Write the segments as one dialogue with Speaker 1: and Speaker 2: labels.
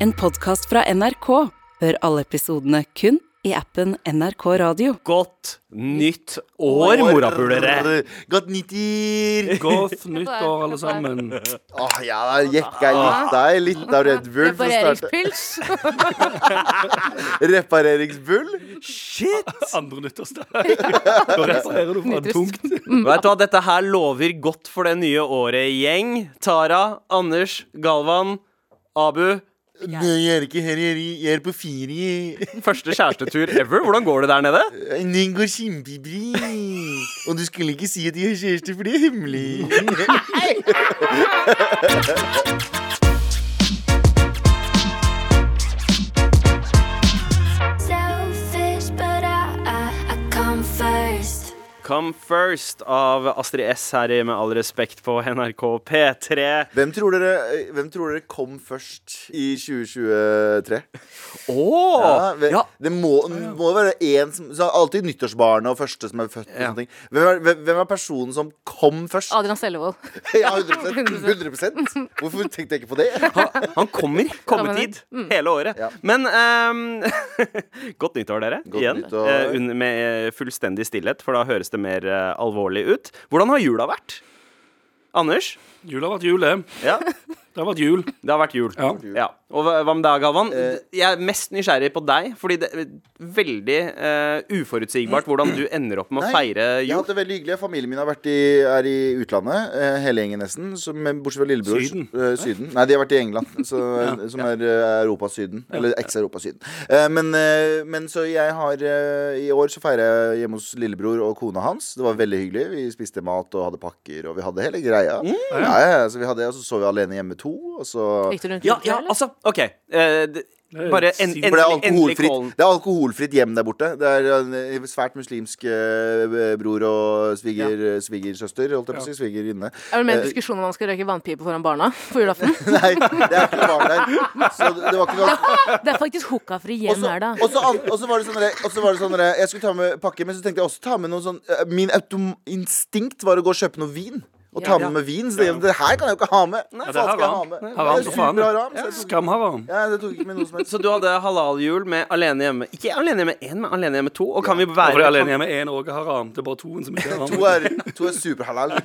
Speaker 1: En podkast fra NRK. Hør alle episodene kun i appen NRK Radio.
Speaker 2: Godt nytt år, morapulere!
Speaker 3: Godt nyttår!
Speaker 4: Godt nytt år, alle sammen.
Speaker 3: Åh, ja, da gikk jeg litt der. Litt av Red Bull. for å starte.
Speaker 5: Repareringspils.
Speaker 3: Repareringsbull.
Speaker 2: Shit!
Speaker 4: Andre nyttårsdag. Da reparerer du fra tungt.
Speaker 2: Vet du hva, Dette her lover godt for det nye året, gjeng. Tara, Anders, Galvan, Abu.
Speaker 3: Jeg er ikke her, er, jeg er på ferie.
Speaker 2: Første kjærestetur ever. Hvordan går det der nede?
Speaker 3: Den går kjempebra. Og du skulle ikke si at de har kjæreste, for det er hemmelig.
Speaker 6: Come First
Speaker 2: av Astrid S her i Med all respekt på NRK P3.
Speaker 3: Hvem tror, dere, hvem tror dere kom først i 2023?
Speaker 2: Åh!
Speaker 3: Ja, ve-
Speaker 2: Ja,
Speaker 3: Det må, må være én som så Alltid nyttårsbarnet og første som er født. Og
Speaker 2: Ja.
Speaker 3: sånne ting. Hvem, er, hvem, hvem er personen som kom først?
Speaker 5: Adrian Sellevold.
Speaker 3: Ja, 100%, 100 Hvorfor tenkte jeg ikke på det?
Speaker 2: han, han kommer. Kommetid. Hele året.
Speaker 3: Ja.
Speaker 2: Men ehm, Godt nyttår, dere.
Speaker 3: Godt
Speaker 2: Igjen.
Speaker 3: nyttår.
Speaker 2: Eh, un- med fullstendig stillhet, for da høres det mer eh, alvorlig ut. Hvordan har jula vært? Anders?
Speaker 4: Jul har vært jul, det.
Speaker 2: Ja,
Speaker 4: Det har vært jul.
Speaker 2: det har vært jul.
Speaker 4: Ja.
Speaker 2: Ja. Og hva hva med deg, Galvan?
Speaker 3: Eh.
Speaker 2: Jeg er mest nysgjerrig på deg, fordi det er veldig eh, uforutsigbart hvordan du ender opp med å
Speaker 3: Nei,
Speaker 2: feire
Speaker 3: Jeg har
Speaker 2: jul.
Speaker 3: hatt det veldig hyggelig. Familien min har vært i, er i utlandet, eh, hele gjengen nesten. Som, men bortsett fra lillebror.
Speaker 4: Syden.
Speaker 3: eh, syden. Nei, de har vært i England, så, som er uh, Europa-Syden. Eller eks-Europa-Syden. Eh, men, eh, men så jeg har eh, I år så feirer jeg hjemme hos lillebror og kona hans. Det var veldig hyggelig. Vi spiste mat og hadde pakker, og vi hadde hele greia.
Speaker 2: Mm.
Speaker 3: Ja, ja, så vi hadde, det, og så så vi alene hjemme to, og så
Speaker 5: Gikk du rundt
Speaker 2: Ja, ja, altså, OK. eh, det, bare en,
Speaker 4: en,
Speaker 3: For det er
Speaker 2: endelig,
Speaker 3: alkoholfritt,
Speaker 2: callen.
Speaker 3: det er alkoholfritt hjem der borte. Det er en eh, svært muslimsk eh, bror og sviger, svigersøster, holdt jeg på å si. Svigerinne.
Speaker 5: Er det mer diskusjon om man skal røyke vannpipe foran barna på julaften?
Speaker 3: Nei, det er ikke noe barn der. Så det, det var ikke noe
Speaker 5: Det er faktisk hookafri
Speaker 3: og
Speaker 5: hjem
Speaker 3: så,
Speaker 5: her, da.
Speaker 3: og så, an- og så var det sånn der- og så var det sånn der, Jeg skulle ta med pakke, men så tenkte jeg også ta med noe sånn eh, Min autom instinkt var å gå og kjøpe noe vin. Og ta
Speaker 5: Ja.
Speaker 3: med med vin. Så det, det her kan jeg jo ikke ha med. Nei,
Speaker 4: Ja, det er
Speaker 3: skal ha
Speaker 4: haram.
Speaker 3: med?
Speaker 4: Det
Speaker 3: Det
Speaker 4: haram
Speaker 3: er
Speaker 4: for faen.
Speaker 3: superharam, så jeg. Ja, det tok ikke med noe som helst.
Speaker 2: Så du hadde halaljul med Alene hjemme Ikke Alene hjemme 1, men Alene hjemme 2. Og kan vi være
Speaker 4: Hvorfor er alene hjemme én òg haram. Det er bare toen som ikke er
Speaker 3: To er, to er superhalal.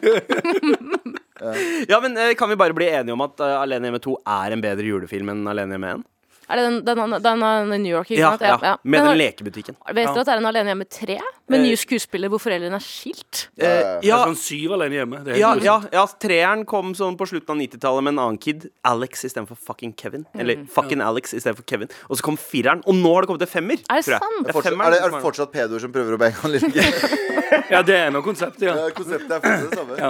Speaker 2: Ja, men eh, Kan vi bare bli enige om at uh, Alene hjemme 2 er en bedre julefilm enn Alene hjemme 1?
Speaker 5: Er det den, den, den, den New York, ikke
Speaker 2: Ja,
Speaker 5: sant?
Speaker 2: ja, Med den
Speaker 5: har-
Speaker 2: lekebutikken.
Speaker 5: Vet dere at det er en Alene hjemme tre? Med nye skuespillere hvor foreldrene er skilt?
Speaker 2: Eh, ja,
Speaker 4: er sånn syv alene hjemme. Det er
Speaker 2: ja, ja, ja, treeren kom sånn på slutten av 90-tallet med en annen kid. Alex istedenfor fucking Kevin. Eller fucking Alex istedenfor Kevin. Og så kom fireren, og nå har det kommet en femmer.
Speaker 5: Er det sant?
Speaker 2: Det er,
Speaker 3: Fortsatt, er, det, er
Speaker 2: som
Speaker 3: det fortsatt pedoer som prøver å bange han lille?
Speaker 4: Ja, det er noe konsept, ja.
Speaker 3: Ja, Konseptet er fortsatt det samme.
Speaker 4: ja.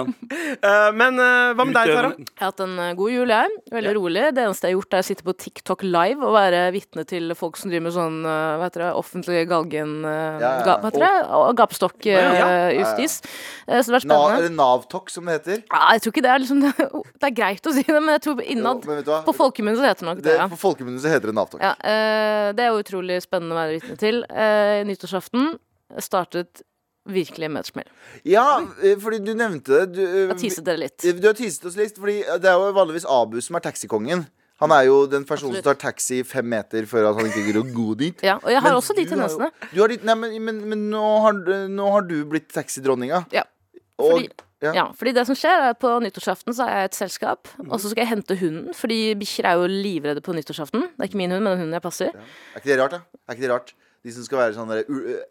Speaker 2: Uh, Men uh, hva med deg, Tara?
Speaker 5: Jeg har hatt en eh, god jul, jeg. Veldig rolig. Det eneste jeg har gjort, er å sitte på TikTok live og være vitne til folk som driver med sånn eh, hva heter det, offentlig galgen... eh,
Speaker 3: Ja, ja.
Speaker 5: Ga, det? Og
Speaker 2: ja.
Speaker 5: Gapestokk-justis. Så det var spennende.
Speaker 3: eller Navtok, som det heter.
Speaker 5: Ja, jeg tror ikke det er liksom Det er greit å si det, men jeg tror innad? På folkemunne så heter det nok det.
Speaker 3: Det,
Speaker 5: ja.
Speaker 3: på folkemunne så heter det Navtok.
Speaker 5: Ja, eh, det er jo utrolig spennende å være vitne til. Eh, nyttårsaften startet virkelig med et smell.
Speaker 3: Ja, eh, fordi du nevnte det. Du, eh,
Speaker 5: Jeg teaset dere litt.
Speaker 3: Du har teaset oss litt, fordi det er jo vanligvis Abu som er taxikongen. Han er jo den personen som tar taxi fem meter før at han ikke gidder å gå dit.
Speaker 5: Ja, og jeg har
Speaker 3: Men
Speaker 5: også de
Speaker 3: du har
Speaker 5: tendensene.
Speaker 3: Du har nei, men, men, men nå, har, nå har du blitt taxidronninga.
Speaker 5: Ja,
Speaker 3: Og,
Speaker 5: fordi,
Speaker 3: ja.
Speaker 5: ja, fordi det som skjer er at På nyttårsaften så er jeg et selskap, og så skal jeg hente hunden. Fordi bikkjer er jo livredde på nyttårsaften. Det er ikke min hund, men den hunden jeg passer.
Speaker 3: Er ikke det rart, da? Er ikke det rart? De som skal være sånne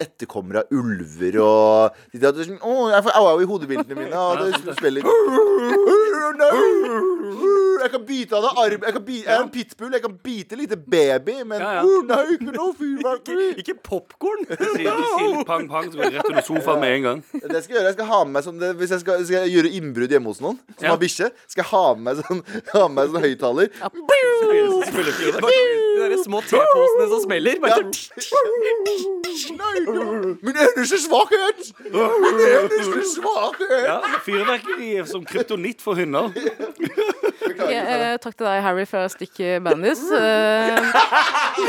Speaker 3: etterkommere av ulver og de der, sånn, Å, jeg får au au i hodebildene mine. Og det spiller Jeg kan bite av deg armen. Jeg, kan bite, jeg er en pitbull, jeg kan bite lite baby, men
Speaker 4: Ja, ja.
Speaker 3: «Å, nei, ikke noe fyrverkeri.
Speaker 2: Ikke popkorn!
Speaker 4: Du sier pang, pang, så går det rett under sofaen med en gang.
Speaker 3: Det skal jeg gjøre. Jeg skal ha med meg sånn det, Hvis jeg skal, skal jeg gjøre innbrudd hjemme hos noen som har bikkje, skal jeg ha med meg sånn, ha med meg sånn høyttaler.
Speaker 2: De der små teposene som smeller. Bare,
Speaker 3: Nei, min eneste svakhet! Min eneste svakhet!
Speaker 4: Ja, Fyrverkeri er som kryptonitt for hunder.
Speaker 5: Okay, eh, takk til deg, Harry, for å stikke Bandis. Eh,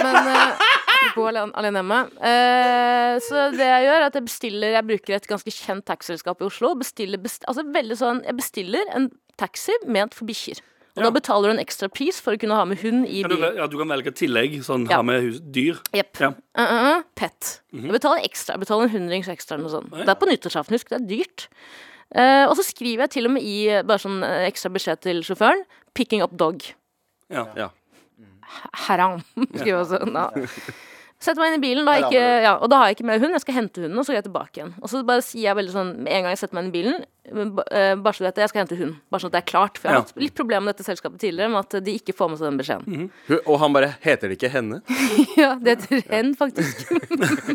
Speaker 5: men eh, gå alene, alene hjemme. Eh, så det jeg gjør, er at jeg bestiller Jeg bruker et ganske kjent taxiselskap i Oslo. Bestiller, best, altså veldig sånn Jeg bestiller en taxi ment for bikkjer. Og da betaler du en ekstra pris for å kunne ha med hund i
Speaker 4: du, ja, du kan velge tillegg, sånn
Speaker 5: Ja.
Speaker 4: ha med hus, dyr.
Speaker 5: Jepp.
Speaker 4: Ja.
Speaker 5: Uh, uh, pet. Jeg betaler ekstra. Jeg betaler en hundrings ekstra eller noe sånt. Det er på nyttårsaften, husk, det er dyrt. Eh, og så skriver jeg til og med i eh, bare sånn eh, ekstra beskjed til sjåføren 'picking up dog'.
Speaker 4: Ja.
Speaker 2: Ja.
Speaker 5: Haram. Skriver jeg også. Da. Setter meg inn i bilen, da har jeg ikke, ja, og da har jeg ikke med hund. Jeg skal hente hunden, og så går jeg tilbake igjen. Og så bare sier jeg veldig sånn med en gang jeg setter meg inn i bilen eh, Bare så du vet det, jeg skal hente hund. Bare sånn at det er klart. For jeg har hatt litt problemer med dette selskapet tidligere, med at de ikke får med seg den beskjeden.
Speaker 2: Hun- Og han bare Heter det ikke henne?
Speaker 5: Ja, det heter hen, faktisk.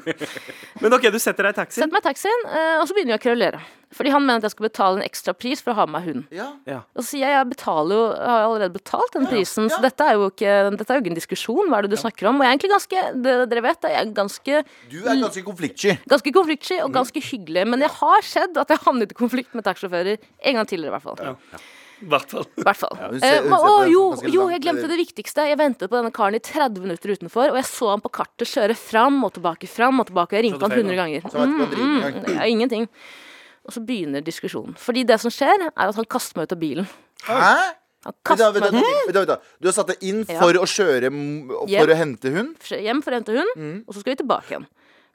Speaker 2: Men OK, du setter deg i taxien.
Speaker 5: Setter meg i taxien, eh, og så begynner jeg å kverulere. Fordi han mener at jeg skal betale en ekstra pris for å ha med meg hund.
Speaker 3: Ja.
Speaker 5: Og så sier jeg jeg betaler jo, har allerede betalt den prisen, så dette er, jo ikke, dette er jo ikke en diskusjon. Hva er det du snakker om? Og jeg er egentlig ganske det, Dere vet jeg er ganske,
Speaker 3: Du er ganske konfliktsky.
Speaker 5: ganske konfliktsky og ganske hyggelig. Men det har skjedd at jeg har havnet i konflikt med taxisjåfører en gang tidligere, i hvert fall.
Speaker 4: Ja. hvert fall.
Speaker 5: I hvert fall.
Speaker 3: hun ser-
Speaker 5: Eh,
Speaker 3: hun
Speaker 5: men- å, jo, jo, jeg glemte det viktigste. Jeg ventet på denne karen i 30 minutter utenfor, og jeg så han på kartet kjøre fram og tilbake, fram og tilbake. Jeg ringte han
Speaker 4: det
Speaker 5: 100 ganger.
Speaker 3: Mm, engang.
Speaker 5: Ja, ingenting. Og så begynner diskusjonen. Fordi det som skjer, er at han kaster meg ut av bilen.
Speaker 3: Hæ? Du,
Speaker 5: meg
Speaker 3: har satt deg inn
Speaker 5: Ja.
Speaker 3: for å kjøre For
Speaker 5: Hjem.
Speaker 3: å hente hund?
Speaker 5: hjem for å hente hund,
Speaker 3: Mm.
Speaker 5: og så skal vi tilbake igjen.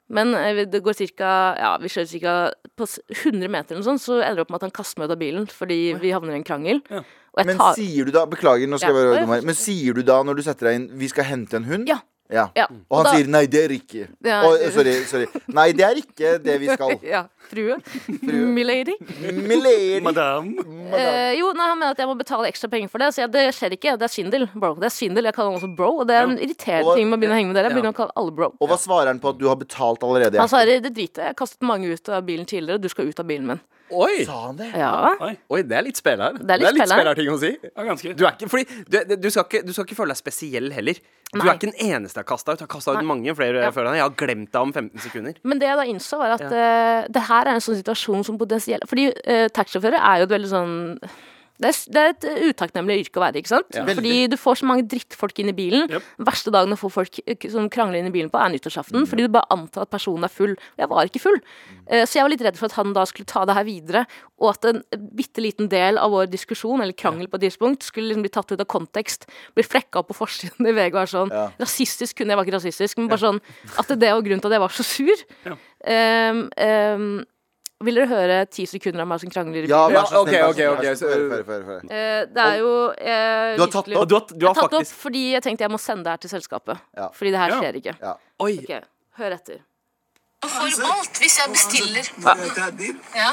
Speaker 5: Men eh, det går cirka, ja, vi kjører ca. på s- 100 meter, eller noe sånt, så ender det opp med at han kaster meg ut av bilen fordi vi havner i en krangel. Og jeg
Speaker 3: Men
Speaker 5: tar
Speaker 3: sier du da Beklager, nå skal
Speaker 5: Ja.
Speaker 3: jeg være dum her. Men sier du da, når du setter deg inn, vi skal hente en hund?
Speaker 5: Ja.
Speaker 3: Ja.
Speaker 5: ja.
Speaker 3: Og han
Speaker 5: da-
Speaker 3: sier nei, det er ikke.
Speaker 5: Ja, Oh,
Speaker 3: sorry, sorry. Nei, det er ikke det vi skal.
Speaker 5: Ja, frue. Milady.
Speaker 3: Milady.
Speaker 4: Madame.
Speaker 5: Eh, jo, nei, han mener at jeg må betale ekstra penger for det. Så jeg, det skjer ikke. Det er svindel, bro. Det er svindel. Jeg kaller han også bro. Og det er en irriterende
Speaker 3: Og-
Speaker 5: ting med å begynne å henge med dere. Jeg begynner å kalle alle bro.
Speaker 3: Og hva svarer han på at du har betalt allerede?
Speaker 5: Han svarer det driter jeg. Jeg har kastet mange ut av bilen tidligere. Du skal ut av bilen min.
Speaker 2: Oi!
Speaker 3: Sa han det?
Speaker 5: Ja.
Speaker 2: Oi, det er litt spiller.
Speaker 5: Det er litt spiller.
Speaker 2: spillerting å si.
Speaker 4: Ja, ganske.
Speaker 2: Du er ikke, fordi, du, du, skal ikke, du skal ikke føle deg spesiell heller. Du
Speaker 5: Nei.
Speaker 2: er ikke den eneste jeg har kasta ut. Jeg har kasta ut mange flere
Speaker 5: Ja.
Speaker 2: før deg. Jeg har glemt deg om 15 sekunder.
Speaker 5: Men det jeg da innså, var at eh, det her er en sånn situasjon som potensielt Fordi uh, taxisjåfører er jo et veldig sånn det er, det er et utakknemlig yrke å være, ikke sant? Fordi du får så mange drittfolk inn i bilen.
Speaker 4: Yep.
Speaker 5: Den verste dagen å få folk eh, som krangler inn i bilen på, er nyttårsaften. Fordi du bare antar at personen er full. Og jeg var ikke full. Eh, så jeg var litt redd for at han da skulle ta det her videre, og at en bitte liten del av vår diskusjon, eller krangel på et tidspunkt, skulle liksom bli tatt ut av kontekst. Bli flekka opp på forsiden i VG og være sånn
Speaker 3: Ja.
Speaker 5: Rasistisk kunne jeg var ikke rasistisk, men bare sånn at det var grunnen til at jeg var så sur.
Speaker 4: Ja.
Speaker 5: Um, um, vil dere høre ti sekunder av meg som krangler?
Speaker 3: Ja, vær så
Speaker 2: ok,
Speaker 3: snill.
Speaker 5: Eh, det er jo eh,
Speaker 3: Du har tatt
Speaker 2: Og du har, du
Speaker 5: Jeg
Speaker 2: har
Speaker 5: har tatt det opp fordi jeg tenkte jeg må sende det her til selskapet.
Speaker 3: Ja.
Speaker 5: Fordi det her
Speaker 4: Ja.
Speaker 5: skjer ikke.
Speaker 3: Ja.
Speaker 2: Oi!
Speaker 5: Ok, Hør etter. For alt, hvis jeg bestiller. Ja.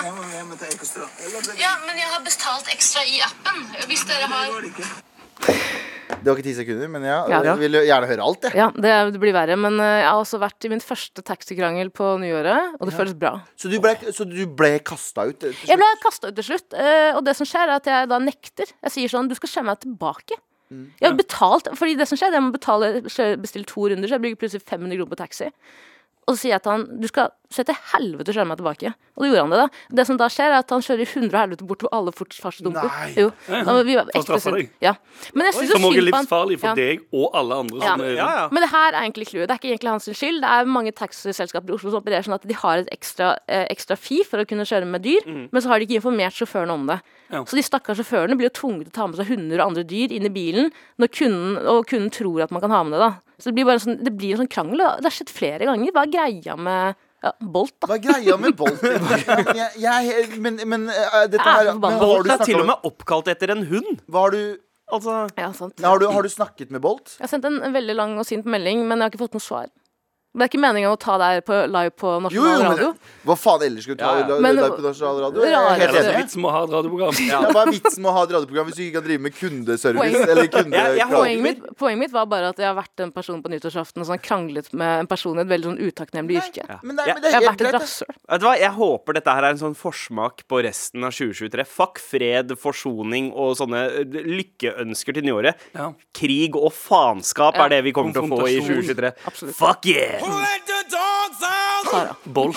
Speaker 5: ja, men jeg har betalt ekstra i appen. Hvis dere har
Speaker 3: Det var ikke ti sekunder, men ja.
Speaker 5: Ja.
Speaker 3: Jeg vil gjerne høre alt, jeg.
Speaker 5: Ja, det, det blir verre. Men eh, jeg har også vært i min første taxikrangel på nyåret, og det føles bra.
Speaker 3: Så du ble, så du ble kasta ut? til slutt?
Speaker 5: Jeg ble kasta ut til slutt, eh, og det som skjer, er at jeg da nekter. Jeg sier sånn Du skal kjøre meg tilbake. Jeg har betalt, fordi det som skjer, er at jeg må betale, bestille to runder, så jeg bruker plutselig 500 kroner på taxi. Og så sier jeg til han du skal se til helvete kjøre meg tilbake. Og da gjorde han det, da. Det som da skjer, er at han kjører i 100 helvete bort hvor alle fort fartsdumper. Jo. Ja, vi var ekte
Speaker 4: deg.
Speaker 5: Ja. Men jeg jo
Speaker 4: er
Speaker 5: synd på han.
Speaker 4: livsfarlig for
Speaker 5: Ja.
Speaker 4: deg og alle andre.
Speaker 5: Ja.
Speaker 4: Som er,
Speaker 2: Ja, ja.
Speaker 5: Men det her er egentlig clouet. Det er ikke egentlig hans skyld. Det er mange taxiselskaper i Oslo som opererer sånn at de har et ekstra, eh, ekstra fee for å kunne kjøre med dyr, men så har de ikke informert sjåførene om det.
Speaker 4: Ja.
Speaker 5: Så de stakkars sjåførene blir jo tvunget til å ta med seg hunder og andre dyr inn i bilen, når kunden, og kunden tror at man kan ha med det. da Så det blir bare sånn, det blir en sånn krangel. Da. Det har skjedd flere ganger. Hva er greia med ja, Bolt, da?
Speaker 3: Hva er greia med Bolt? Jeg, jeg, men, men uh, dette
Speaker 5: er
Speaker 3: her
Speaker 5: så
Speaker 3: men
Speaker 2: Bolt er til og med oppkalt etter en hund.
Speaker 3: hva har, du,
Speaker 2: Altså
Speaker 5: Ja, sant.
Speaker 3: har, du, har du snakket med Bolt?
Speaker 5: Jeg har sendt en veldig lang og sint melding, men jeg har ikke fått noe svar. Det er ikke meningen å ta deg på live på
Speaker 3: Norsk
Speaker 5: nasjonal
Speaker 3: jo,
Speaker 5: radio.
Speaker 3: men hva faen ellers skulle du ta
Speaker 2: Ja, ja.
Speaker 3: ja,
Speaker 5: Men-
Speaker 3: på nasjonal radio? Er
Speaker 5: Rare-
Speaker 4: det er vitsen med å ha et radioprogram.
Speaker 3: Ja, hva er vitsen med å ha et radioprogram hvis du ikke kan drive med kundeservice?
Speaker 5: Poeng.
Speaker 3: Eller kunde
Speaker 2: ja, jeg
Speaker 5: Poenget mitt, poenget mitt var bare at jeg har vært en person på nyttårsaften og sånn kranglet med en person i et veldig sånn utakknemlig yrke.
Speaker 3: Men, nei,
Speaker 2: Ja,
Speaker 3: men det
Speaker 5: Jeg
Speaker 3: er
Speaker 5: har vært et rasshøl.
Speaker 2: Vet du hva, Jeg håper dette her er en sånn forsmak på resten av 2023. Fuck fred, forsoning og sånne lykkeønsker til nyåret.
Speaker 4: Ja.
Speaker 2: Krig og faenskap er det vi kommer til å få i 2023.
Speaker 5: Absolutt.
Speaker 2: Fuck yeah!
Speaker 5: Sara.
Speaker 4: Bolt.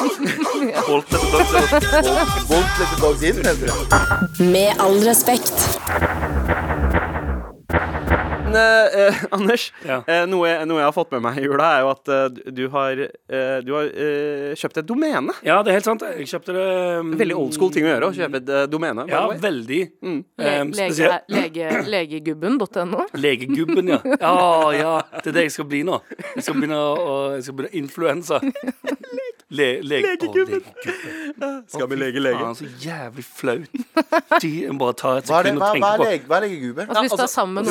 Speaker 4: Bolt etter dogs.
Speaker 3: Bolt letter dogs in, heter det.
Speaker 1: Med all respekt.
Speaker 2: Eh, eh, Anders,
Speaker 4: Ja.
Speaker 2: eh, noe, jeg- noe jeg har fått med meg i jula, er jo at eh, du har, eh, du har eh, kjøpt et domene.
Speaker 4: Ja, det er helt sant. Jeg kjøpte det um,
Speaker 2: Veldig old school ting å gjøre, å kjøpe et domene.
Speaker 4: Ja, veldig.
Speaker 2: Mm.
Speaker 5: Le,
Speaker 4: Um,
Speaker 5: lege, lege, legegubben.no.
Speaker 4: Legegubben, ja. Ja, ja. Det er det jeg skal bli nå. Jeg skal begynne å Jeg skal begynne influensa. Le, lege,
Speaker 2: Legegubben. Skal vi lege lege?
Speaker 4: faen, så jævlig flaut. De, bare ta et sekund og
Speaker 3: er
Speaker 4: på
Speaker 3: hva er legegubbe?
Speaker 5: Altså, hvis du er sammen med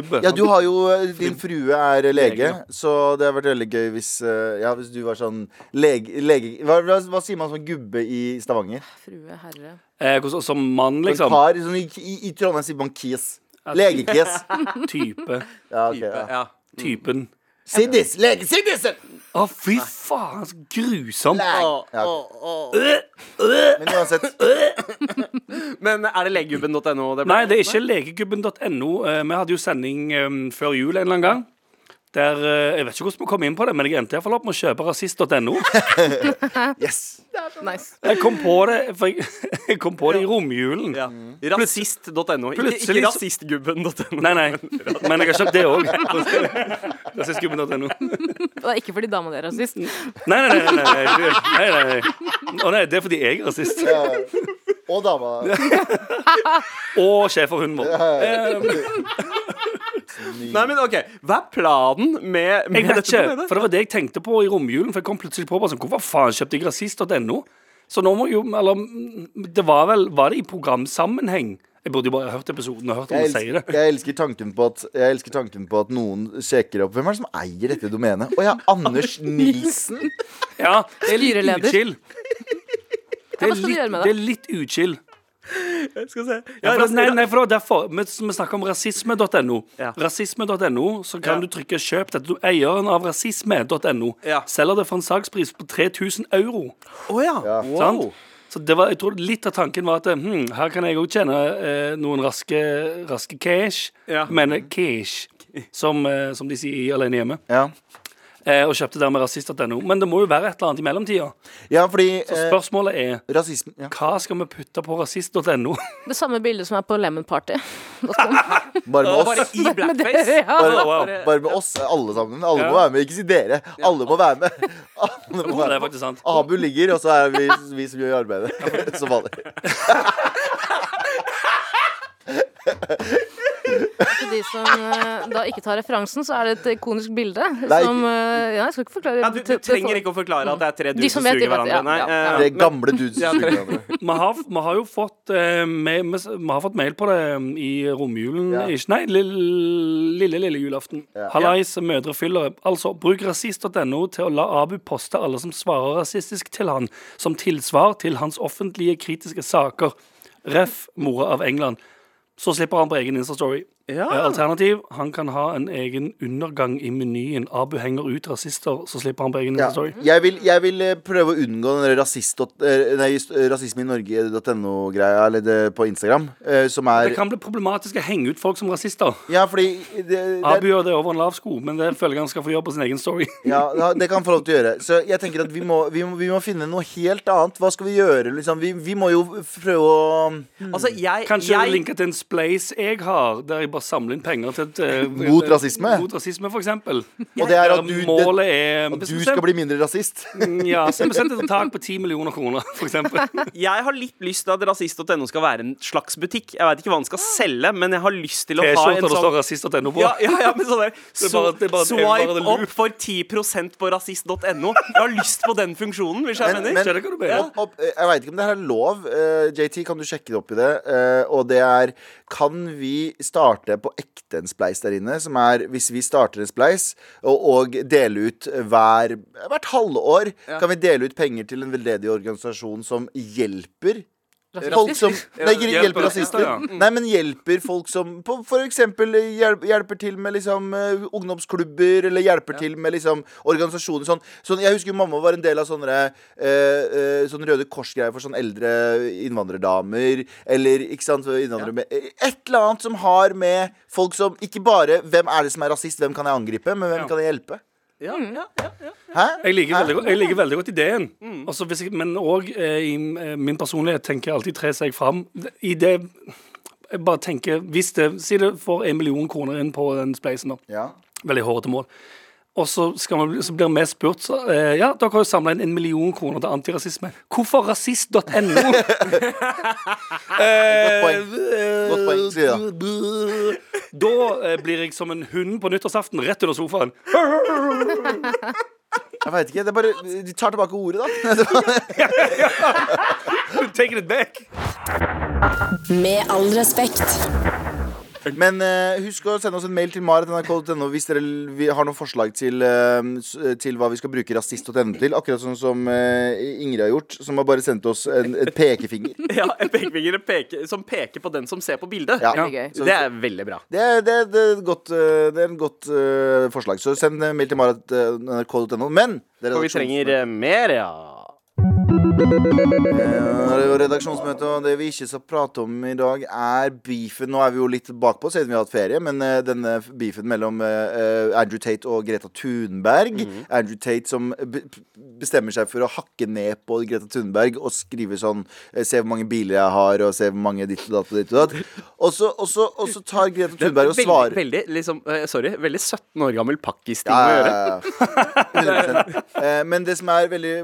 Speaker 3: vent. Ja, du har jo Din frue er lege,
Speaker 4: Lege,
Speaker 3: så det hadde vært veldig gøy hvis eh, Ja, hvis du var sånn lege... lege hva, hva, sier man som gubbe i Stavanger?
Speaker 5: Frue, herre.
Speaker 4: eh, Som mann, liksom.
Speaker 3: Par, sånn, i, i, I Trondheim sier man kies. Legekis.
Speaker 4: Type.
Speaker 3: Ja,
Speaker 2: okay,
Speaker 3: ja.
Speaker 2: ja.
Speaker 4: Typen.
Speaker 3: Siddis! Lege Siddisen!
Speaker 4: Å, fy faen, så grusomt.
Speaker 3: Ja, ok. Men uansett.
Speaker 2: Men er det legegubben.no?
Speaker 4: Nei, det er ikke legegubben.no. Eh, Vi hadde jo sending eh, før jul en eller annen gang. Der, eh, Jeg vet ikke hvordan vi kom inn på det, men jeg endte iallfall opp med å kjøpe rasist.no.
Speaker 3: Yes.
Speaker 5: Nice.
Speaker 4: Jeg kom på det for jeg, jeg kom på det i romjulen.
Speaker 2: Ja. Rasist.no. Ikke, ikke rasistgubben.no.
Speaker 4: Nei, nei, men jeg har kjøpt det òg. Rasistgubben.no.
Speaker 5: Det er ikke fordi dama di er rasist.
Speaker 4: Nei, nei, nei. nei, nei, nei, nei, nei. Å nei, det er fordi jeg er rasist.
Speaker 3: Ja. Og dama.
Speaker 4: Og schæferhunden vår.
Speaker 2: Nei, men ok, Hva er planen med, med
Speaker 4: Jeg vet
Speaker 2: dette
Speaker 4: ikke,
Speaker 2: domenet?
Speaker 4: for det var det jeg tenkte på i romjulen. For jeg kom plutselig på bare sånn, Hvorfor faen kjøpte jeg rasist.no? Så nå må jo Eller det var vel Var det i programsammenheng? Jeg burde jo bare hørt episoden og hørt om
Speaker 3: Jeg
Speaker 4: sier si det.
Speaker 3: jeg, elsker tanken på at, jeg elsker tanken på at noen sjekker opp Hvem er det som eier dette domenet? Å ja, Anders Nilsen?
Speaker 4: Ja, det er litt uchill. Det er litt, det
Speaker 5: det?
Speaker 4: er litt uchill.
Speaker 2: Skal se.
Speaker 4: Ja,
Speaker 2: Ja,
Speaker 4: for, nei, nei, for det Vi, vi snakker om rasisme.no.
Speaker 2: Ja.
Speaker 4: Rasisme.no, så kan
Speaker 2: Ja.
Speaker 4: du trykke 'kjøp dette'. Du, eieren av rasisme.no
Speaker 2: Ja.
Speaker 4: selger det for en salgspris på 3000 euro.
Speaker 2: Oh, ja.
Speaker 3: Ja.
Speaker 2: Wow.
Speaker 4: Så det var, jeg tror litt av tanken var at hm, her kan jeg òg tjene eh, noen raske, raske cash.
Speaker 2: Ja.
Speaker 4: Men cash, som, eh, som de sier i Alene hjemme.
Speaker 3: Ja,
Speaker 4: Eh, og kjøpte dermed rasist.no. Men det må jo være et eller annet i mellomtida.
Speaker 3: ja fordi
Speaker 4: Så
Speaker 3: eh,
Speaker 4: spørsmålet er
Speaker 3: rasism, ja.
Speaker 4: hva skal vi putte på rasist.no?
Speaker 5: Det samme bildet som er på Lemon Party.
Speaker 3: Bare med
Speaker 2: Bare
Speaker 3: oss.
Speaker 2: i blackface.
Speaker 5: ja.
Speaker 3: Bare,
Speaker 4: wow.
Speaker 3: bare med oss, alle sammen. Alle
Speaker 4: Ja.
Speaker 3: må være med. Ikke si dere. Alle må være med. Alle må
Speaker 4: Det
Speaker 3: være
Speaker 4: er
Speaker 3: med.
Speaker 4: faktisk sant.
Speaker 3: Abu ligger, og så er vi, vi som gjør arbeidet. Som vanlig.
Speaker 5: For de som uh, da ikke tar referansen, så er det et ikonisk bilde
Speaker 3: Nei,
Speaker 5: som uh, Ja, jeg skal ikke forklare
Speaker 2: Ja, du, du trenger ikke å forklare at det er tre
Speaker 5: De
Speaker 2: dudes
Speaker 5: som
Speaker 2: suger hverandre.
Speaker 5: ja,
Speaker 2: Nei,
Speaker 5: ja,
Speaker 2: eh,
Speaker 5: ja.
Speaker 3: Det er gamle dudes som suger hverandre.
Speaker 4: Vi har, vi har jo fått uh, med, vi, vi har fått mail på det um, i romjulen
Speaker 3: Ja.
Speaker 4: ikke, Nei, lille, lille, lille julaften.
Speaker 3: Ja.
Speaker 4: Hallais, mødrefyllere. Altså, bruk rasist.no til å la Abu poste alle som svarer rasistisk til han, som tilsvar til hans offentlige kritiske saker. Ref. mora av England. Så slipper han på egen Insta-story.
Speaker 2: Ja.
Speaker 4: Eh, Alternativ, han kan ha en egen undergang i menyen. Abu henger ut rasister, så slipper han på egen
Speaker 3: Ja.
Speaker 4: Insta-story.
Speaker 3: Jeg, vil, jeg vil eh, prøve å unngå den eh, nei, st- rasisme i Norge.no-greia eller det på Instagram, eh, som er
Speaker 4: Det kan bli problematisk å henge ut folk som rasister.
Speaker 3: Ja, fordi det, det,
Speaker 4: Abu gjør det over en lav sko, men det føler jeg han skal få gjøre på sin egen story.
Speaker 3: ja, det kan han få lov til å gjøre. Så jeg tenker at vi må, vi må, vi må finne noe helt annet. Hva skal vi gjøre? Liksom? Vi, vi må jo prøve å
Speaker 2: Altså, jeg,
Speaker 4: Kanskje
Speaker 2: jeg
Speaker 4: linke til en splace jeg har, der jeg bare samler inn penger til et, eh,
Speaker 3: Mot rasisme?
Speaker 4: Mot rasisme, for eksempel.
Speaker 3: Og det er at du, det,
Speaker 4: Målet er
Speaker 3: at du skal bli mindre rasist.
Speaker 4: Ja, så vi setter et tak på 10 millioner kroner, for eksempel.
Speaker 2: Jeg har litt lyst til at rasist.no skal være en slags butikk. Jeg vet ikke hva den skal selge, men jeg har lyst til å ha en
Speaker 4: sånn det står rasist.no på.
Speaker 2: ja, ja, ja, men sånn der
Speaker 4: er er er
Speaker 2: Swipe opp for 10% på rasist.no. Jeg har lyst på den funksjonen, hvis jeg
Speaker 3: Men-
Speaker 2: mener.
Speaker 3: men- jeg, eh, jeg veit ikke om det her er lov. Uh, JT, kan du sjekke det opp i det? Uh, og det er Kan vi starte på ekte en spleis der inne? Som er hvis vi starter en spleis og, og deler ut hver Hvert halvår kan vi dele ut penger til en veldedig organisasjon som hjelper Folk som Nei,
Speaker 4: Hjelper
Speaker 3: hjelper
Speaker 4: rasister,
Speaker 3: rasister.
Speaker 4: ja.
Speaker 3: Nei, men hjelper folk som på, For eksempel hjelper til med liksom eh, ungdomsklubber, eller hjelper til med liksom organisasjoner sånn. sånn Jeg husker mamma var en del av sånne eh, eh, Sånn Røde Kors-greier for sånn eldre innvandrerdamer. Eller ikke sant, innvandrere med Et eller annet som har med folk som Ikke bare hvem er det som er rasist, hvem kan jeg angripe, men hvem
Speaker 4: Ja.
Speaker 3: kan jeg hjelpe?
Speaker 2: Ja, ja, ja, ja.
Speaker 3: Hæ?
Speaker 4: Jeg liker,
Speaker 3: Hæ?
Speaker 4: veldig, godt- jeg liker veldig godt ideen. Altså, hvis jeg, men òg eh, i eh, min personlighet tenker jeg alltid tre seg fram. I det jeg bare tenker Hvis det Si det får en million kroner inn på den spleisen, da.
Speaker 3: Ja.
Speaker 4: Veldig hårete mål. Og så, skal man, så blir vi spurt så, eh, Ja, dere har jo samla inn en million kroner til antirasisme. Hvorfor rasist.no?
Speaker 3: Godt poeng. Godt poeng. sier det,
Speaker 4: Da eh, blir jeg som en hund på nyttårsaften rett under sofaen.
Speaker 3: Jeg veit ikke. Det er bare, de tar tilbake ordet, da.
Speaker 4: Taking it back.
Speaker 1: Med all respekt.
Speaker 3: Men uh, husk å sende oss en mail til maret.nrk.no hvis dere har noen forslag til, uh, til hva vi skal bruke rasist.no til. Akkurat sånn som uh, Ingrid har gjort, som har bare sendt oss en, et pekefinger.
Speaker 2: Ja, en pekefinger peke, som peker på den som ser på bildet.
Speaker 3: Ja.
Speaker 5: Veldig.
Speaker 2: Det er veldig bra.
Speaker 3: Det er, det, er- det er godt, det er en godt forslag. Så send en mail til maret.nrk.no. Men det er
Speaker 2: For vi trenger mer, ja.
Speaker 3: Eh, redaksjonsmøte, og det vi ikke skal prate om i dag, er beefen. Nå er vi jo litt bakpå siden vi har hatt ferie, men eh, denne beefen mellom eh, eh, Andrew Tate og Greta Thunberg. Andrew Tate som be bestemmer seg for å hakke ned på Greta Thunberg og skrive sånn Se hvor mange biler jeg har, og se hvor mange ditt og datt og ditt og datt. Og så, tar Greta Thunberg og
Speaker 2: veldig,
Speaker 3: svarer
Speaker 2: veldig, liksom, sorry, veldig 17 år gammel pakkis-ting
Speaker 3: Ja,
Speaker 2: å gjøre.
Speaker 3: ja, ja. 100%. Men det som er veldig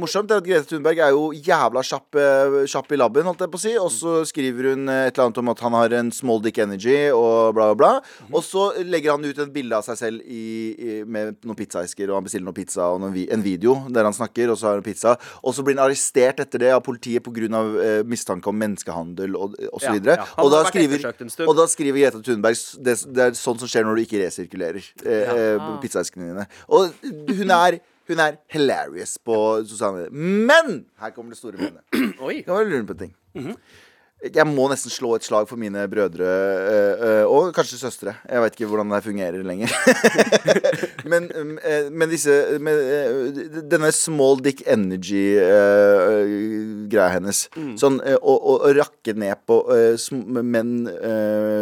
Speaker 3: morsomt, er at Greta Thunberg er jo jævla kjapp, eh, kjapp i labben, holdt jeg på å si. Og så skriver hun eh, et eller annet om at han har en small dick energy og bla, bla, bla. Og så legger han ut et bilde av seg selv i, i, med noen pizzaesker, og han bestiller noen pizza og noen vi, en video der han snakker, og så har han pizza. Og så blir han arrestert etter det av politiet pga. Eh, mistanke om menneskehandel og, og så
Speaker 2: Ja, ja.
Speaker 3: Og, da skriver, og da skriver Greta Thunberg det, det er sånn som skjer når du ikke resirkulerer eh, ja. pizzaeskene dine. Og hun er hun er hilarious på sosiale medier. Men her kommer det store minnet.
Speaker 2: Oi.
Speaker 3: Jeg lurer på en ting. Jeg må nesten slå et slag for mine brødre øh, øh, og kanskje søstre. Jeg veit ikke hvordan det fungerer lenger. men, eh, men disse men, Denne small dick energy-greia hennes. Sånn eh, å, rakke ned på menn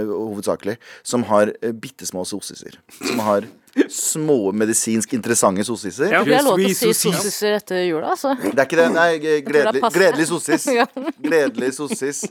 Speaker 3: hovedsakelig som har bitte små sosiser. Som har små medisinsk interessante sossiser.
Speaker 4: Ja.
Speaker 5: Vi har lov til å si sossiser etter jula, altså.
Speaker 3: Det er ikke det. Nei, gledelig, gledelig sossis. Gledelig sossis.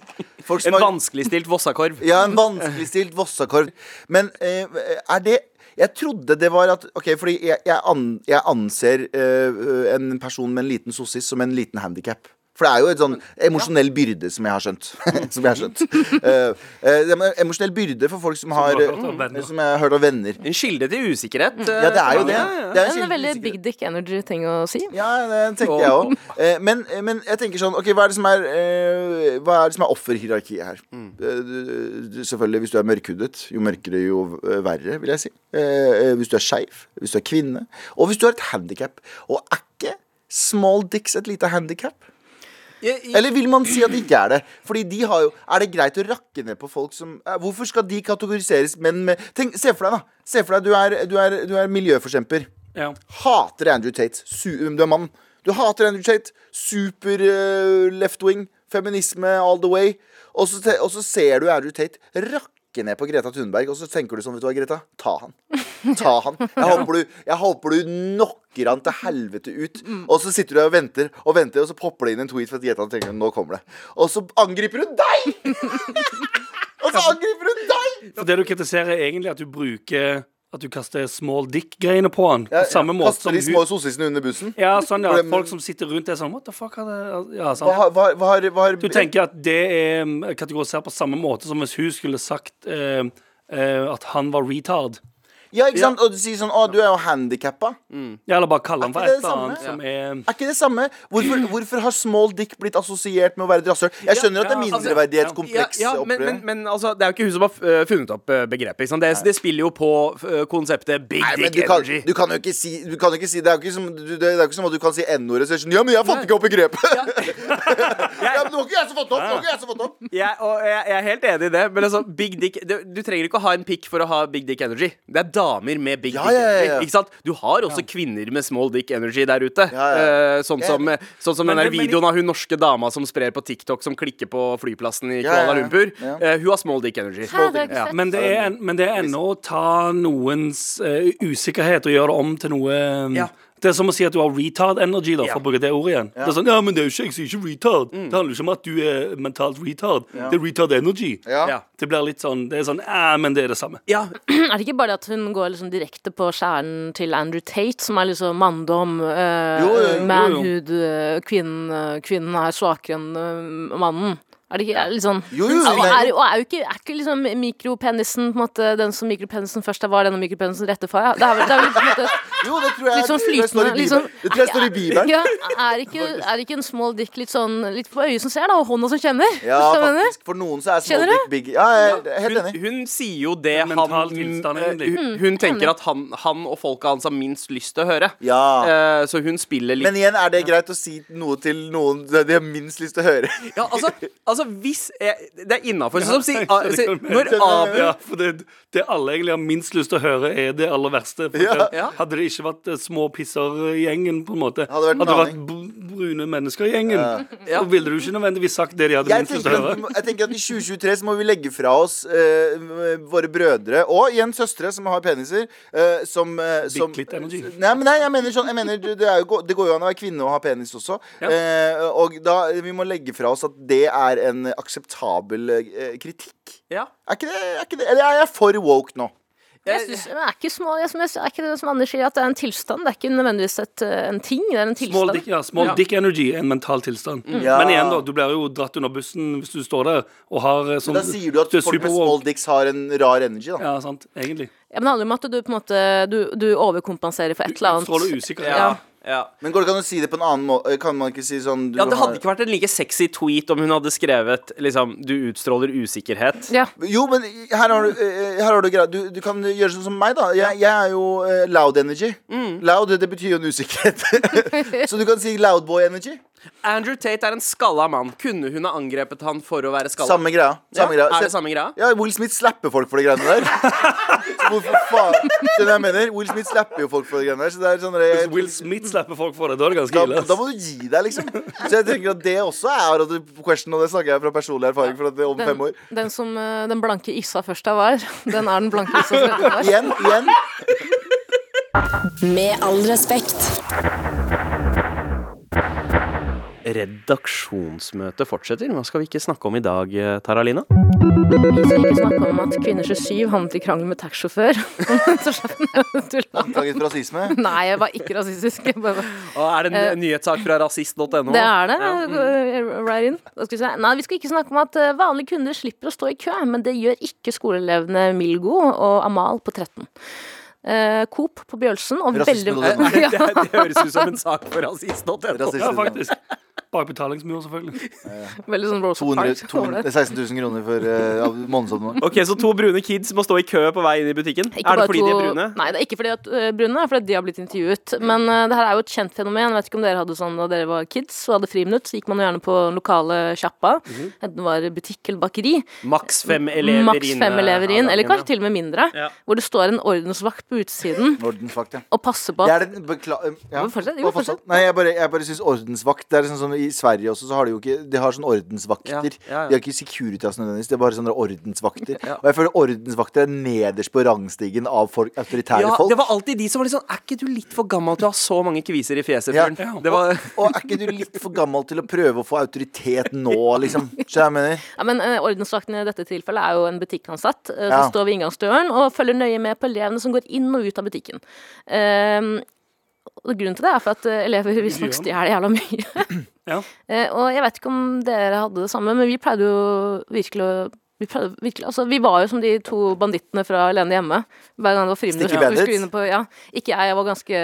Speaker 3: Folk
Speaker 2: En
Speaker 3: har
Speaker 2: vanskeligstilt Vossakorv.
Speaker 3: Ja, en vanskeligstilt Vossakorv. Men eh, er det Jeg trodde det var at Ok, fordi jeg, jeg, an, jeg anser uh, en person med en liten sossis som en liten handikap. For det er jo et sånn emosjonell byrde, som jeg har skjønt. som jeg har skjønt. Uh, uh, en emosjonell byrde for folk som har
Speaker 4: har hørt.
Speaker 3: Som jeg har hørt av venner.
Speaker 2: En kilde til usikkerhet. eh,
Speaker 3: Ja, det er jo det. Det er
Speaker 5: En
Speaker 3: kilde
Speaker 5: veldig big dick energy-ting å si.
Speaker 3: Ja, det tenker jeg òg. Eh, men, men jeg tenker sånn Ok, hva er det som er Hva er det som er offerhierarkiet her? Du- du- selvfølgelig, hvis du er mørkhudet, jo mørkere, jo verre, vil jeg si. Hvis du er skeiv, hvis du er kvinne, og hvis du har et handikap. Og er ikke small dicks et lite handikap? Eller vil man si at det ikke er det? Fordi de har jo Er det greit å rakke ned på folk som eh, Hvorfor skal de kategoriseres menn med Tenk, Se for deg, da. Se for deg du er, du er, du er miljøforkjemper
Speaker 4: Ja.
Speaker 3: hater Andrew Tate. Su du er mann. Du hater Andrew Tate. Super uh, left wing. Feminisme all the way. Og så ser du Andrew Tate rakke ned på Greta Thunberg, og så tenker du sånn, vet du hva, Greta? Ta han. Ta han. Jeg håper du, jeg håper du knocker han til helvete ut. Og så sitter du der og venter og venter, og så popper det inn en tweet for at Greta tenker nå kommer det. Og så angriper hun deg! og så angriper hun deg!
Speaker 4: For det du kritiserer, er egentlig at du bruker At du kaster small dick-greiene på han. På samme måte
Speaker 3: Kaster
Speaker 4: som
Speaker 3: de små sossisene under bussen.
Speaker 4: Ja, sånn, ja. Folk som sitter rundt er sånn What the fuck har det Ja,
Speaker 3: Hva, hva, hva, hva, har-
Speaker 4: Du tenker at det er mm, kategorisert på samme måte som hvis hun skulle sagt eh, eh, at han var retard.
Speaker 3: Ja, ikke sant? Og du sier sånn Å, du er jo handikappa.
Speaker 4: Ja, eller bare kalle han for et eller annet som er
Speaker 3: Er ikke det samme? Hvorfor, hvorfor har small dick blitt assosiert med å være et rasshøl? Jeg skjønner at det er
Speaker 4: altså,
Speaker 3: mindreverdighetskompleks.
Speaker 2: Ja, ja, men, men, men altså, det er jo ikke hun som har uh, funnet opp uh, begrepet. Det, det spiller jo på uh, konseptet big
Speaker 3: Nei,
Speaker 2: dick
Speaker 3: du kan,
Speaker 2: energy.
Speaker 3: du kan jo ikke si, du kan ikke si Det er jo ikke som, du, det er jo ikke som at du kan si N-ordet. Så sånn, ja, men jeg fant ikke opp begrepet! ja, men det var ikke jeg som fant opp! Det var ikke jeg som fant opp
Speaker 2: Jeg, og jeg, jeg er helt enig i det, men altså, big dick du, du trenger ikke å ha en pikk for å ha big dick energy. Det er damer med big
Speaker 3: Ja,
Speaker 2: dick
Speaker 3: ja, ja, ja.
Speaker 2: energy. Ikke sant? Du har også kvinner med small dick energy der ute.
Speaker 3: Ja, ja.
Speaker 2: Eh, sånn, som, sånn som den der videoen av hun norske dama som sprer på TikTok, som klikker på flyplassen i
Speaker 3: Ja, ja,
Speaker 2: Kuala
Speaker 3: ja.
Speaker 2: Lumpur.
Speaker 3: Ja.
Speaker 2: Eh, hun har small dick energy. Ja.
Speaker 4: Men det er, en, men det er ennå å ta noens uh, usikkerhet og gjøre det om til noe um,
Speaker 2: Ja.
Speaker 4: Det er som å si at du har retard energy, da, for å bruke det ordet igjen. Det er sånn, ja, men det er jo ikke, jeg sier ikke retard. Det handler jo ikke om at du er mentalt retard. Det er retard energy.
Speaker 3: Ja.
Speaker 2: Ja.
Speaker 4: Det blir litt sånn, det er sånn, ja, men det er det samme.
Speaker 2: Ja,
Speaker 5: Er det ikke bare det at hun går liksom direkte på kjernen til Andrew Tate, som er liksom manndom, eh,
Speaker 3: jo.
Speaker 5: manhood, eh, kvinnen, eh, kvinnen er svakere enn eh, mannen? Er det ikke er det litt sånn
Speaker 3: Jo, jo,
Speaker 5: er, og er jo ikke, er ikke liksom mikropenisen på en måte den som mikropenisen først er, var denne mikropenisen rette for? Ja. Det er vel, det er vel på en måte
Speaker 3: Jo, det tror jeg,
Speaker 5: litt sånn flytende. Sånn,
Speaker 3: Det tror jeg står i Bibelen.
Speaker 5: Ja, er, ikke, er ikke en small dick litt sånn Litt på øyet som ser, da, og hånda som kjenner?
Speaker 3: Ja, faktisk. For noen så er small
Speaker 5: Kjenner
Speaker 3: dick big. Ja, jeg er helt
Speaker 2: hun,
Speaker 3: enig.
Speaker 2: hun sier jo det han
Speaker 4: tilstand,
Speaker 2: eh, hun, hun tenker at han, han og folka hans har minst lyst til å høre.
Speaker 3: Ja.
Speaker 2: Uh, så hun spiller litt
Speaker 3: Men igjen, er det greit å si noe til noen de har minst lyst til å høre?
Speaker 2: Ja, altså, altså hvis jeg, Det er innafor. Sånn som si,
Speaker 4: jeg
Speaker 2: si, Når. Abu
Speaker 4: Ja, for det, det alle egentlig har minst lyst til å høre, er det aller verste. For
Speaker 3: Ja.
Speaker 2: Ja.
Speaker 4: Hadde det ikke vært småpissergjengen, små pisser gjengen, på en måte
Speaker 3: Hadde vært
Speaker 4: Hadde det vært brune mennesker i gjengen,
Speaker 2: Ja.
Speaker 4: så ville du ikke nødvendigvis sagt det de hadde
Speaker 3: Jeg
Speaker 4: minst lyst til å
Speaker 3: at,
Speaker 4: høre.
Speaker 3: jeg tenker at i 2023 så må vi legge fra oss uh, våre brødre, og igjen søstre som har peniser, uh, som, uh, som
Speaker 4: Bitte litt energy.
Speaker 3: Nei, men nei, jeg mener sånn jeg mener, det, er jo, det går jo an å være kvinne og ha penis også.
Speaker 4: Ja.
Speaker 3: Eh, og da vi må legge fra oss at det er en akseptabel eh, kritikk.
Speaker 2: Ja.
Speaker 3: Er ikke det, er ikke det Eller er jeg for woke nå?
Speaker 5: Jeg synes, men er, ikke små, jeg synes, er ikke det som Anders sier, at det er en tilstand? Det er ikke nødvendigvis et, eh, en ting, det er en
Speaker 4: Small,
Speaker 5: tilstand.
Speaker 4: dick, ja, small
Speaker 2: Ja.
Speaker 4: dick energy er en mental tilstand.
Speaker 3: Ja.
Speaker 4: Men igjen, da, du blir jo dratt under bussen hvis du står der og har eh, sånn
Speaker 3: Da sier du at folk med small dicks har en rar energy, da.
Speaker 4: Ja, sant. Egentlig.
Speaker 5: Ja, men det handler om at du på en måte Du, du overkompenserer for et eller annet.
Speaker 4: Stråler usikkerhet.
Speaker 2: Ja. ja.
Speaker 3: Men går det ikke an å si det på en annen måte? Kan man ikke si sånn du
Speaker 2: Ja, Det
Speaker 3: har-
Speaker 2: hadde ikke vært en like sexy tweet om hun hadde skrevet liksom, 'Du utstråler usikkerhet'.
Speaker 5: Ja.
Speaker 3: Jo, men her har du, eh, her har du greia. Du, du kan gjøre sånn som meg, da. Jeg, jeg er jo eh, loud energy. Loud, det betyr jo en usikkerhet. Så du kan si loud boy energy.
Speaker 2: Andrew Tate er en skalla mann. Kunne hun ha angrepet han for å være skalla?
Speaker 3: Samme greia. Samme
Speaker 2: ja,
Speaker 3: greia.
Speaker 2: Er det samme greia?
Speaker 3: Ja, Will Smith slapper folk for de greiene der. Så hvorfor faen Skjønner jeg mener? Will Smith slapper jo folk for de greiene der. Så det er sånn
Speaker 4: Hvis
Speaker 3: jeg,
Speaker 4: Will Smith slapper folk for det, da er det ganske ille. Da,
Speaker 3: da må du gi deg, liksom. Så jeg tenker at det også er at question, og det snakker jeg fra personlig erfaring. For at det er om fem år.
Speaker 5: Den, den som eh, den blanke Issa først er var, den er den blanke Issa som er var.
Speaker 3: Igjen, igjen.
Speaker 1: Med all respekt.
Speaker 2: Redaksjonsmøtet fortsetter. Hva skal vi ikke snakke om i dag, eh, Taralina?
Speaker 5: Vi skal ikke snakke om at kvinner 27 havnet i krangel med taxisjåfør.
Speaker 3: Anklaget for rasisme.
Speaker 5: Nei, jeg var ikke rasistisk. Bare,
Speaker 2: Og er det en
Speaker 5: Eh,
Speaker 2: nyhetssak fra rasist.no?
Speaker 5: det er det. Right in. Skal vi se. Nei, vi skal ikke snakke om at eh, vanlige kunder slipper å stå i kø, men det gjør ikke skoleelevene Milgo og Amal på 13. Uh, Coop på Bjølsen og
Speaker 3: Rasisme
Speaker 5: veldig
Speaker 2: det,
Speaker 5: det,
Speaker 2: det høres ut som en sak for rasist.no.
Speaker 4: Ja, faktisk. Bak betalingsmur, selvfølgelig.
Speaker 5: veldig sånn Rosa
Speaker 3: 200,
Speaker 5: Parks.
Speaker 3: 200, det er 16 000 kroner for uh, månedsabonnement.
Speaker 2: Ok, Så to brune kids må stå i kø på vei inn i butikken?
Speaker 5: Ikke
Speaker 2: er det
Speaker 5: fordi
Speaker 2: fordi de er brune?
Speaker 5: Nei, det er ikke fordi at uh, brune, det er fordi de har blitt intervjuet. Men uh, det her er jo et kjent fenomen. Jeg vet ikke om dere hadde sånn da dere var kids og hadde friminutt, så gikk man jo gjerne på lokale sjappa, enten det var butikk eller bakeri.
Speaker 2: Maks fem elever
Speaker 5: Maks
Speaker 2: inn.
Speaker 5: fem elever inn, eller kanskje
Speaker 2: til
Speaker 5: til og med mindre.
Speaker 2: Ja.
Speaker 5: Hvor det står en ordensvakt på utsiden
Speaker 3: Ordensvakt, ja.
Speaker 5: og passer på at
Speaker 3: ja.
Speaker 5: Fortsett, jo?
Speaker 3: Nei, jeg bare, jeg bare syns ordensvakt Det er sånn som I Sverige også så har de jo ikke De har sånne ordensvakter.
Speaker 2: Ja, ja, ja.
Speaker 3: De har ikke Securitas nødvendigvis, det er bare sånne ordensvakter.
Speaker 2: Ja.
Speaker 3: Og jeg føler ordensvakter er nederst på rangstigen av folk, autoritære
Speaker 2: Ja,
Speaker 3: folk.
Speaker 2: det var alltid de som var litt sånn Er ikke du litt for gammel til å ha så mange kviser i fjeset,
Speaker 3: Ja.
Speaker 2: var
Speaker 3: Og er ikke du litt for gammel til å prøve å få autoritet nå, liksom? Skjønner jeg mener?
Speaker 5: ja, men uh, Ordensvakten i dette tilfellet er jo en butikkansatt uh,
Speaker 3: Ja.
Speaker 5: som står ved inngangsdøren og følger nøye med på elevene som går inn og ut av butikken. Um, og grunnen til det er for at elever elever visstnok
Speaker 4: Gjør
Speaker 5: stjeler jævla mye.
Speaker 4: Ja.
Speaker 5: Eh, og jeg vet ikke om dere hadde det samme, men vi pleide jo virkelig å vi, virkelig, altså, vi var jo som de to bandittene fra Alene hjemme. Hver gang det var friminutt. Vi Ja, ikke jeg, jeg var ganske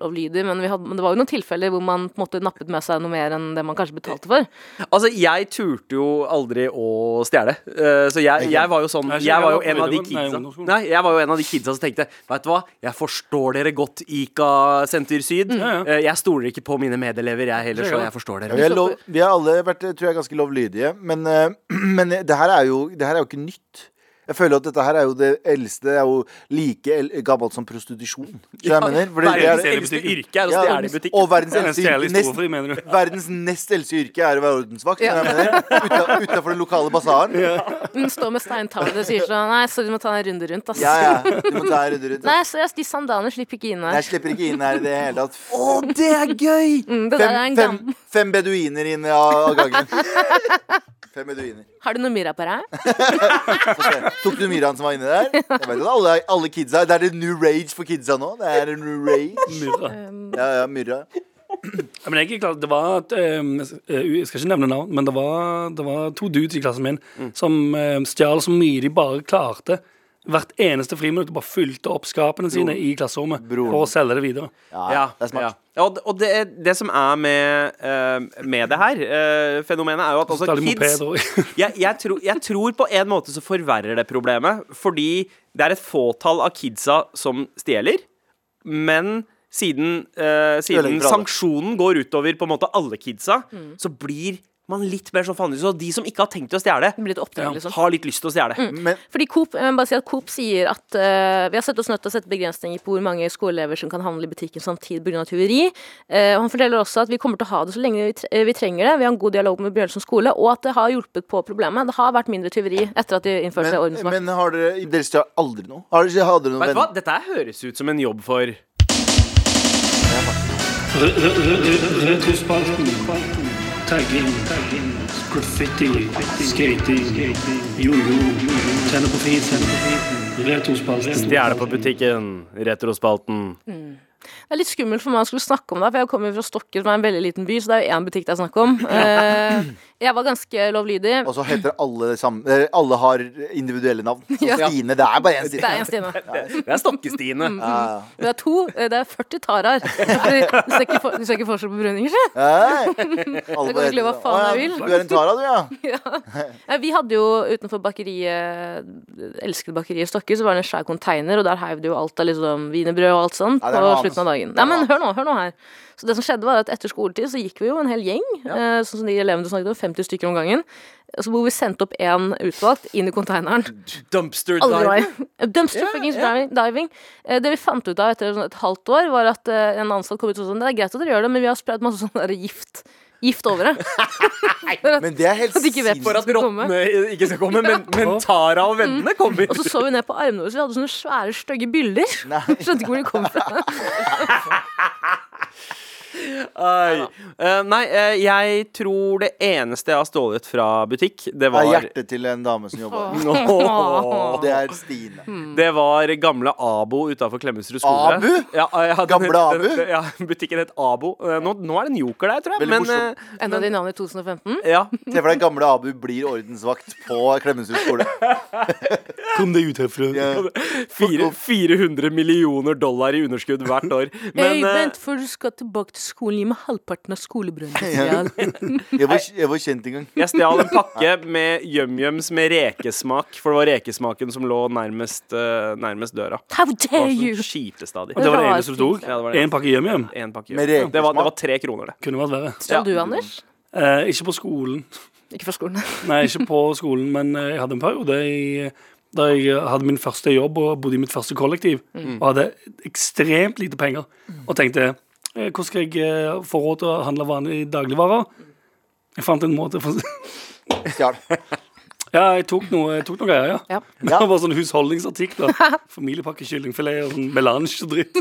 Speaker 5: lovlydig, men, vi hadde, men det var jo noen tilfeller hvor man på en måte nappet med seg noe mer enn det man kanskje betalte for.
Speaker 2: Altså, jeg turte jo aldri å stjele. uh, så jeg, jeg var jo sånn Jeg var jo en av de kidsa. Nei, jeg var jo en av de kidsa som tenkte Vet du hva, jeg forstår dere godt, Ika Senter Syd.
Speaker 4: Ja, ja.
Speaker 2: Eh, Jeg stoler ikke på mine medelever, jeg heller, så jeg forstår
Speaker 3: Ja,
Speaker 2: dere.
Speaker 3: vi, har lov, vi har alle vært tror jeg, ganske lovlydige, men, uh, men det, her er jo, det her er jo ikke nytt. Jeg føler at dette her er jo det eldste. Det er jo like gammelt som prostitusjon. Jeg mener?
Speaker 2: Verdens
Speaker 3: er,
Speaker 2: eldste yrke er å stjele i butikk.
Speaker 3: og verdens
Speaker 4: er
Speaker 3: eldste nest? Verdens nest eldste yrke er å være ordensvakt. Ja. du hva jeg mener? Uta- Utenfor den lokale basaren. Ja.
Speaker 5: Hun står med steintavle og sier sånn Nei, sorry, du må ta en runde rundt, ass.
Speaker 3: ja, Du må ta en runde rundt.
Speaker 5: Nei, så jeg, de sandalene slipper ikke inn her.
Speaker 3: Jeg slipper ikke inn her i det hele tatt.
Speaker 2: Å, det er gøy!
Speaker 5: Mm, det der er
Speaker 3: Fem,
Speaker 5: en
Speaker 3: fem, fem beduiner inn av gangen. Fem beduiner.
Speaker 5: Har du noe myra på deg?
Speaker 3: Tok du Myran som var inni der? Jeg vet at alle, alle kidsa Det er en new rage for kidsa nå. Det er en new rage.
Speaker 4: Myrra.
Speaker 3: Ja, ja, Myrra.
Speaker 4: Ja, men jeg er klar, det var et, eh, Jeg skal ikke nevne navn, men det var, det var to dudes i klassen min som eh, stjal så mye de bare klarte. Hvert eneste friminutt og bare fylte opp skapene sine i klasserommet
Speaker 3: Broren.
Speaker 4: for å selge det videre.
Speaker 3: Ja,
Speaker 2: Ja,
Speaker 3: det er smart.
Speaker 2: ja. Ja, og det- og det, det som er med, uh, med det her, uh, fenomenet, er jo at altså, kids jeg, jeg, tror, jeg tror på en måte så forverrer det problemet, fordi det er et fåtall av kidsa som stjeler, men siden, uh, siden sanksjonen går utover på en måte alle kidsa, så blir man litt mer sånn faen. Så de som ikke har tenkt å stjele,
Speaker 5: liksom.
Speaker 2: har litt lyst til å stjele.
Speaker 3: Men
Speaker 5: Fordi Coop, bare si at Coop sier at uh, vi har sett oss nødt til å sette begrensninger på hvor mange skoleelever som kan handle i butikken samtidig pga. tyveri. Uh, og han forteller også at vi kommer til å ha det så lenge vi, tre eh, vi trenger det. Vi har en god dialog med Bjørnson skole, og at det har hjulpet på problemet. Det har vært mindre tyveri etter at de innførte
Speaker 3: seg
Speaker 5: ordensmakt.
Speaker 3: men har dere Dere stjal aldri noe? Har dere, hadde dere noen
Speaker 2: Vet du hva?
Speaker 3: venner?
Speaker 2: Dette her høres ut som en jobb for
Speaker 4: Re- re- re- Retrospalten. Tagging. Graffiti. Skating. Jojo. Tenne på fisen. Retrospalten.
Speaker 2: Stjele på butikken, retrospalten.
Speaker 5: Det er litt skummelt for meg å skulle snakke om det, for jeg kommer fra Stokke, som er en veldig liten by, så det er jo én butikk det er snakk om. Eh, jeg var ganske lovlydig.
Speaker 3: Og så heter alle samme Alle har individuelle navn. Så
Speaker 5: Ja.
Speaker 3: Stine. Det er bare én
Speaker 5: Det er en Stine.
Speaker 2: Det er Stokke-Stine.
Speaker 3: Ja, ja.
Speaker 5: Det er to, det er 40 Tarar. Du ser ikke, for, du ser ikke forskjell på bruninger, si.
Speaker 3: Hei. Alle
Speaker 5: kan ikke hva faen jeg vil.
Speaker 3: Du er en Tara, du, ja.
Speaker 5: Ja, vi hadde jo utenfor bakeriet Elsket bakeriet Stokke, så var det en svær container, og der heiv det jo alt av liksom wienerbrød og alt sånt
Speaker 3: Ja,
Speaker 5: på slutten av dagen. Nei, men hør nå, hør nå her. Så det som skjedde var at etter skoletid så gikk vi jo en hel gjeng, ja. sånn som de elevene du snakket om, 50 stykker om gangen. Så hvor vi sendte opp én utvalgt inn i konteineren.
Speaker 2: Dumpster
Speaker 5: diving. Dumpster yeah, diving. diving. Eh, Det vi fant ut av etter sånn et halvt år, var at eh, en ansatt kom ut og sa sånn Det er greit at dere gjør det, men vi har spredd masse sånn der gift. Gift over det. At-
Speaker 3: Men det er helt sinnssykt.
Speaker 2: For at rottene ikke skal komme, men, men Tara og vennene kommer.
Speaker 5: Og så så vi ned på armene våre, så vi hadde sånne svære, stygge byller. Skjønte ikke hvor de kom fra.
Speaker 2: Eh, nei, eh, jeg tror det eneste jeg har stjålet fra butikk, det
Speaker 3: Det er
Speaker 2: var
Speaker 3: hjertet til en dame som jobber.
Speaker 2: Åh.
Speaker 3: Det er Stine.
Speaker 2: Det var gamle Abo utafor Klemetsrud skole.
Speaker 3: Abu?
Speaker 2: Ja, ja, hadde-
Speaker 3: Gamle Abu?
Speaker 2: den- Ja, butikken het Abo. Eh, Nå, nå er det en joker der, tror jeg.
Speaker 3: Veldig
Speaker 2: Men eh,
Speaker 5: Enda de navnene i 2015.
Speaker 2: ja.
Speaker 3: Se for deg gamle Abu blir ordensvakt på Klemetsrud skole.
Speaker 4: Kom deg ut herfra.
Speaker 3: Ja.
Speaker 2: 400 millioner dollar i underskudd hvert år. Men eh,
Speaker 5: vent før du skal tilbake til skolen. Gi meg halvparten av skolebrødet.
Speaker 3: Ja. Jeg var, jeg var kjent en gang.
Speaker 2: jeg stjal en pakke med yum-yums med rekesmak, for det var rekesmaken som lå nærmest, eh, nærmest døra.
Speaker 5: How
Speaker 2: Det
Speaker 5: dare
Speaker 2: var
Speaker 5: you!
Speaker 2: sånn de.
Speaker 4: Og det var det eneste du tok?
Speaker 2: Ja, det var det.
Speaker 4: Én pakke hjem?
Speaker 2: En pakke
Speaker 3: Med
Speaker 2: yum. Det var, det var tre kroner, det.
Speaker 4: Kunne vært verre.
Speaker 5: Stjal
Speaker 2: Ja.
Speaker 5: du, Anders?
Speaker 4: Eh, ikke på skolen.
Speaker 5: Ikke fra skolen.
Speaker 4: Nei, ikke på skolen, men eh, jeg hadde en periode i, da jeg hadde min første jobb og bodde i mitt første kollektiv. Og hadde ekstremt lite penger. Og tenkte hvordan skal jeg eh, få råd til å handle vanlige dagligvarer? Jeg fant en måte for
Speaker 3: Stjal.
Speaker 4: Ja, jeg tok noe, jeg tok noe greier, ja.
Speaker 5: Ja.
Speaker 4: Det var sånn husholdningsartikler. Familiepakke kyllingfilet og sånn melange og dritt.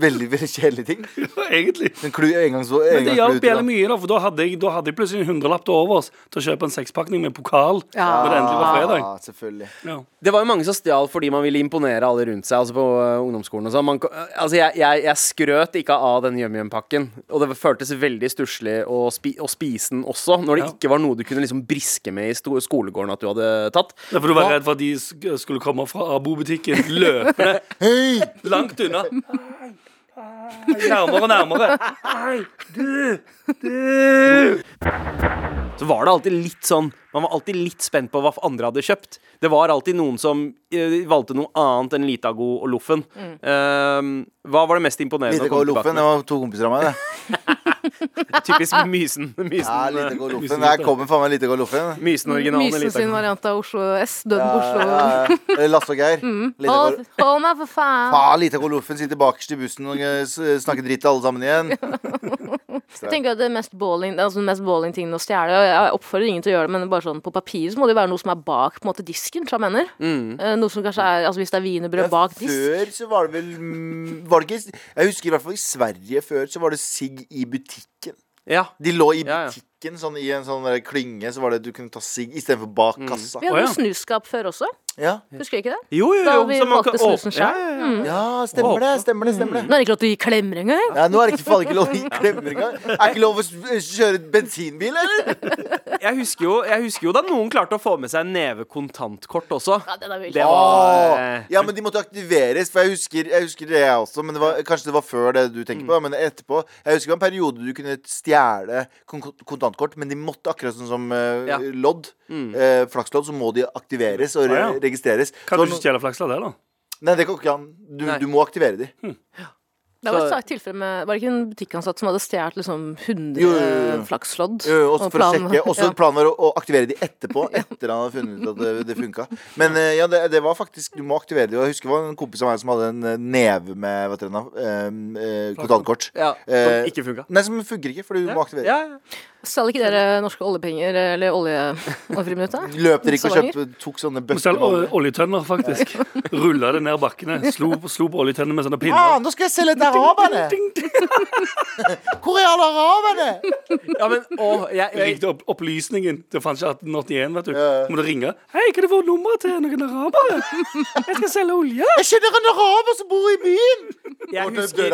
Speaker 3: Veldig veldig kjedelige ting.
Speaker 4: Ja, Egentlig.
Speaker 3: Men klu, engangs,
Speaker 4: Men det hjalp jævlig mye, da, for da hadde, jeg, da hadde jeg plutselig en hundrelapp til overs til å kjøpe en sekspakning med pokal
Speaker 5: Ja.
Speaker 4: når det endelig var fredag.
Speaker 3: Ja, selvfølgelig.
Speaker 4: Ja.
Speaker 2: Det var jo mange som stjal fordi man ville imponere alle rundt seg. Altså på øh, ungdomsskolen og sånn. Altså jeg, jeg, jeg skrøt ikke av den yum-yum-pakken. Og det føltes veldig stusslig å, spi, å spise den også, når det
Speaker 4: Ja.
Speaker 2: ikke var noe du kunne liksom briske med i sto skolegården at du hadde tatt.
Speaker 4: Er for du var redd for at de sk- skulle komme fra Abo-butikken løpende langt unna. Nærmere og nærmere. Hei, du, du.
Speaker 2: Så var det alltid litt sånn Man var alltid litt spent på hva andre hadde kjøpt. Det var alltid noen som uh, valgte noe annet enn Litago og Loffen. Eh, hva var det mest imponerende?
Speaker 3: Litago
Speaker 2: og
Speaker 3: Loffen, det var to kompiser av meg, det.
Speaker 2: Typisk Mysen. Mysen,
Speaker 3: Ja, lite
Speaker 2: eh,
Speaker 3: går loffen. Her kommer faen meg Litago og loffen.
Speaker 2: mysen originalen.
Speaker 5: Mysen sin variant av Oslo S. Døden på Oslo.
Speaker 3: ja, ja. Lasse og Geir. Mm.
Speaker 5: Hold, hold meg, for faen!
Speaker 3: Faen, Litago og loffen. Sitter bakerst i bussen og eh, snakker dritt til alle sammen igjen.
Speaker 5: Jeg tenker at det mest balling Altså mest balling tingen å stjele Jeg oppfordrer ingen til å gjøre det, men bare sånn på papiret så må det jo være noe som er bak på en måte disken, som jeg mener. Mm. Noe som kanskje er Altså hvis det er wienerbrød bak disk.
Speaker 3: Før så var det vel mm, Var det ikke Jeg husker i hvert fall i Sverige før så var det sigg i butikken.
Speaker 2: Ja.
Speaker 3: De lå i
Speaker 2: Ja, ja.
Speaker 3: Butikken, sånn i en sånn der klynge, så var det du kunne ta sigg istedenfor bak kassa.
Speaker 5: Vi hadde jo snusskap før også.
Speaker 3: Ja.
Speaker 5: Husker du ikke det?
Speaker 2: Jo, jo, jo.
Speaker 5: Da vi
Speaker 2: så man kan-
Speaker 5: snusen
Speaker 2: Å, ja, ja, ja.
Speaker 5: Mm.
Speaker 3: ja, stemmer det. Stemmer det. stemmer det
Speaker 5: Nå er det ikke lov til å gi klemmer engang.
Speaker 3: Ja, Nå er det ikke, faen ikke lov å gi klemmer engang. Er ikke lov å s- kjøre bensinbil, eller?
Speaker 2: Jeg husker, jo, jeg husker jo da noen klarte å få med seg en neve kontantkort også.
Speaker 5: Ja, det, er vel
Speaker 2: Det var eh,
Speaker 3: ja, men de måtte aktiveres, for jeg husker, jeg husker det jeg også. Men det var, kanskje det var før det du tenker på, men etterpå. Jeg husker det var en periode du kunne stjele kon kort, men de måtte akkurat sånn som eh,
Speaker 2: Ja.
Speaker 3: lodd. Eh, flakslodd, så må de aktiveres og re
Speaker 4: Ah, ja.
Speaker 3: registreres.
Speaker 4: Kan
Speaker 3: Så
Speaker 4: du ikke stjele flakslodd der, da?
Speaker 3: Nei, det går ikke an. Du,
Speaker 2: Nei.
Speaker 3: du må aktivere de.
Speaker 5: Det var
Speaker 2: Så-
Speaker 5: et tilfelle med Var det ikke en butikkansatt som hadde stjålet liksom 100
Speaker 3: Jo, jo, jo, jo.
Speaker 5: flakslodd?
Speaker 3: Jo, også
Speaker 5: Og
Speaker 3: for å
Speaker 5: planen-
Speaker 3: sjekke Også
Speaker 5: ja.
Speaker 3: planen var å, å aktivere de etterpå, etter han hadde funnet ut at det, det funka. Men eh, ja, det, det var faktisk Du må aktivere de. Jeg husker det var en kompis av meg som hadde en eh, neve med hva dere, nå, eh, kontantkort.
Speaker 2: ja, som ikke funka.
Speaker 3: Nei, som funker ikke, fordi du må aktivere.
Speaker 2: Ja, ja.
Speaker 5: Stjal ikke dere norske oljepenger eller olje over friminuttet?
Speaker 3: Løp dere ikke og kjøpte tok sånne bøtter
Speaker 4: stjal oljetønner, faktisk. Rulla det ned bakkene. Slo, slo på oljetønner med sånne
Speaker 3: Ah,
Speaker 4: Ja,
Speaker 3: nå skal jeg selge til araberne! Hvor er alle araberne?
Speaker 2: ja men å, jeg,
Speaker 4: Jeg ringte opp opplysningen. til fantes ikke 1881, vet du.
Speaker 3: Ja.
Speaker 4: Må du ringe. Hei, kan du få nummeret til noen arabere? Jeg skal selge olje.
Speaker 3: Jeg kjenner en araber som bor i byen!
Speaker 2: jeg husker.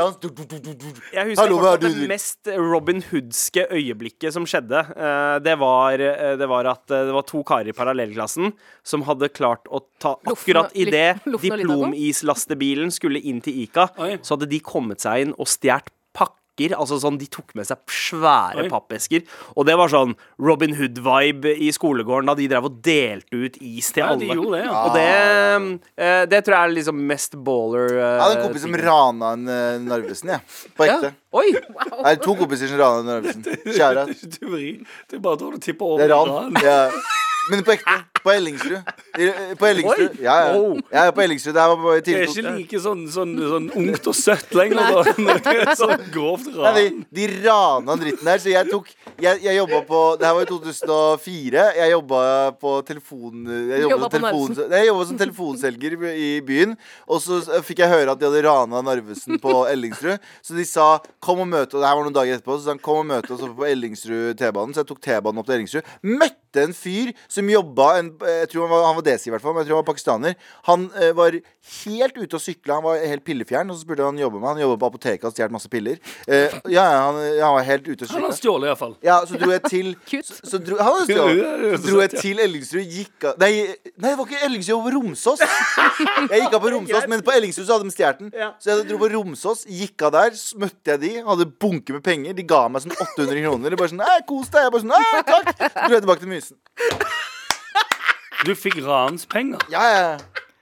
Speaker 2: Jeg husker
Speaker 3: Hallo, er det
Speaker 2: mest Robin Hoodske øyeblikket som skjedde. Eh, Det var, eh, det var at eh, det var to karer i parallellklassen som hadde klart å ta Akkurat idet diplomislastebilen skulle inn til Ica, så hadde de kommet seg inn og stjålet pakker. Altså sånn, De tok med seg svære
Speaker 4: Oi.
Speaker 2: pappesker. Og det var sånn Robin Hood-vibe i skolegården da de drev og delte ut is til
Speaker 4: Ja,
Speaker 2: alle.
Speaker 4: de det, ja.
Speaker 2: Og det, eh, det tror jeg er liksom mest baller. Uh,
Speaker 3: Jeg hadde en kompis som rana en uh, Narvesen, jeg. På
Speaker 2: Ja.
Speaker 3: ekte.
Speaker 2: Oi!
Speaker 3: Jeg har to kompiser som rana en Narvesen. Kjære.
Speaker 4: Det er er bare da du tipper over
Speaker 3: Det er ran.
Speaker 4: ran.
Speaker 3: Ja. Men på ekte. På Ellingsrud. På Ellingsrud. Ja, ja.
Speaker 2: Oh.
Speaker 3: Jeg er på Ellingsrud. Det her var på
Speaker 4: Det er ikke like sånn, sånn, sånn ungt og søtt lenger. Da. Når det er sånn grovt
Speaker 3: Nei,
Speaker 4: ran.
Speaker 3: de, de rana dritten der, så jeg tok Jeg, jeg jobba på Det her var i 2004. Jeg jobba på telefon... Jeg jobba
Speaker 5: Jobba på
Speaker 3: telefon, nei, jeg jobbet som telefonselger i- i byen. Og så fikk jeg høre at de hadde rana Narvesen på Ellingsrud. Så de sa 'kom og møte', og det her var noen dager etterpå. Så sa han 'kom og møte oss oppe på Ellingsrud T-banen'. Så jeg tok T-banen opp til Ellingsrud. Møtte en fyr som jobba en, Jeg tror han var, han var desi, i hvert fall. Men jeg tror han var pakistaner. Han eh, var helt ute og sykla. Han var helt pillefjern. Og så spurte han jobbe med. Han jobba på apoteket og stjal masse piller. Eh, ja, han, han var helt ute og
Speaker 4: Han har
Speaker 3: sykla.
Speaker 4: stjålet, iallfall.
Speaker 3: Ja, så dro jeg til Så, så dro, han
Speaker 4: ja,
Speaker 3: stjålet. Så dro jeg til Ellingsrud, gikk av Nei, nei, det var ikke Ellingsrud, det var Romsås. Jeg gikk av på Romsås, men på Ellingsrud så hadde de stjålet den. Så jeg dro på Romsås, gikk av der, så møtte jeg de, hadde bunke med penger. De ga meg sånn 800 kroner. De bare sånn Æ, kos deg. Jeg bare sånn Æ, takk. Så dro jeg tilbake til Mysen.
Speaker 4: Du fikk ranspenger.
Speaker 3: Ja, ja.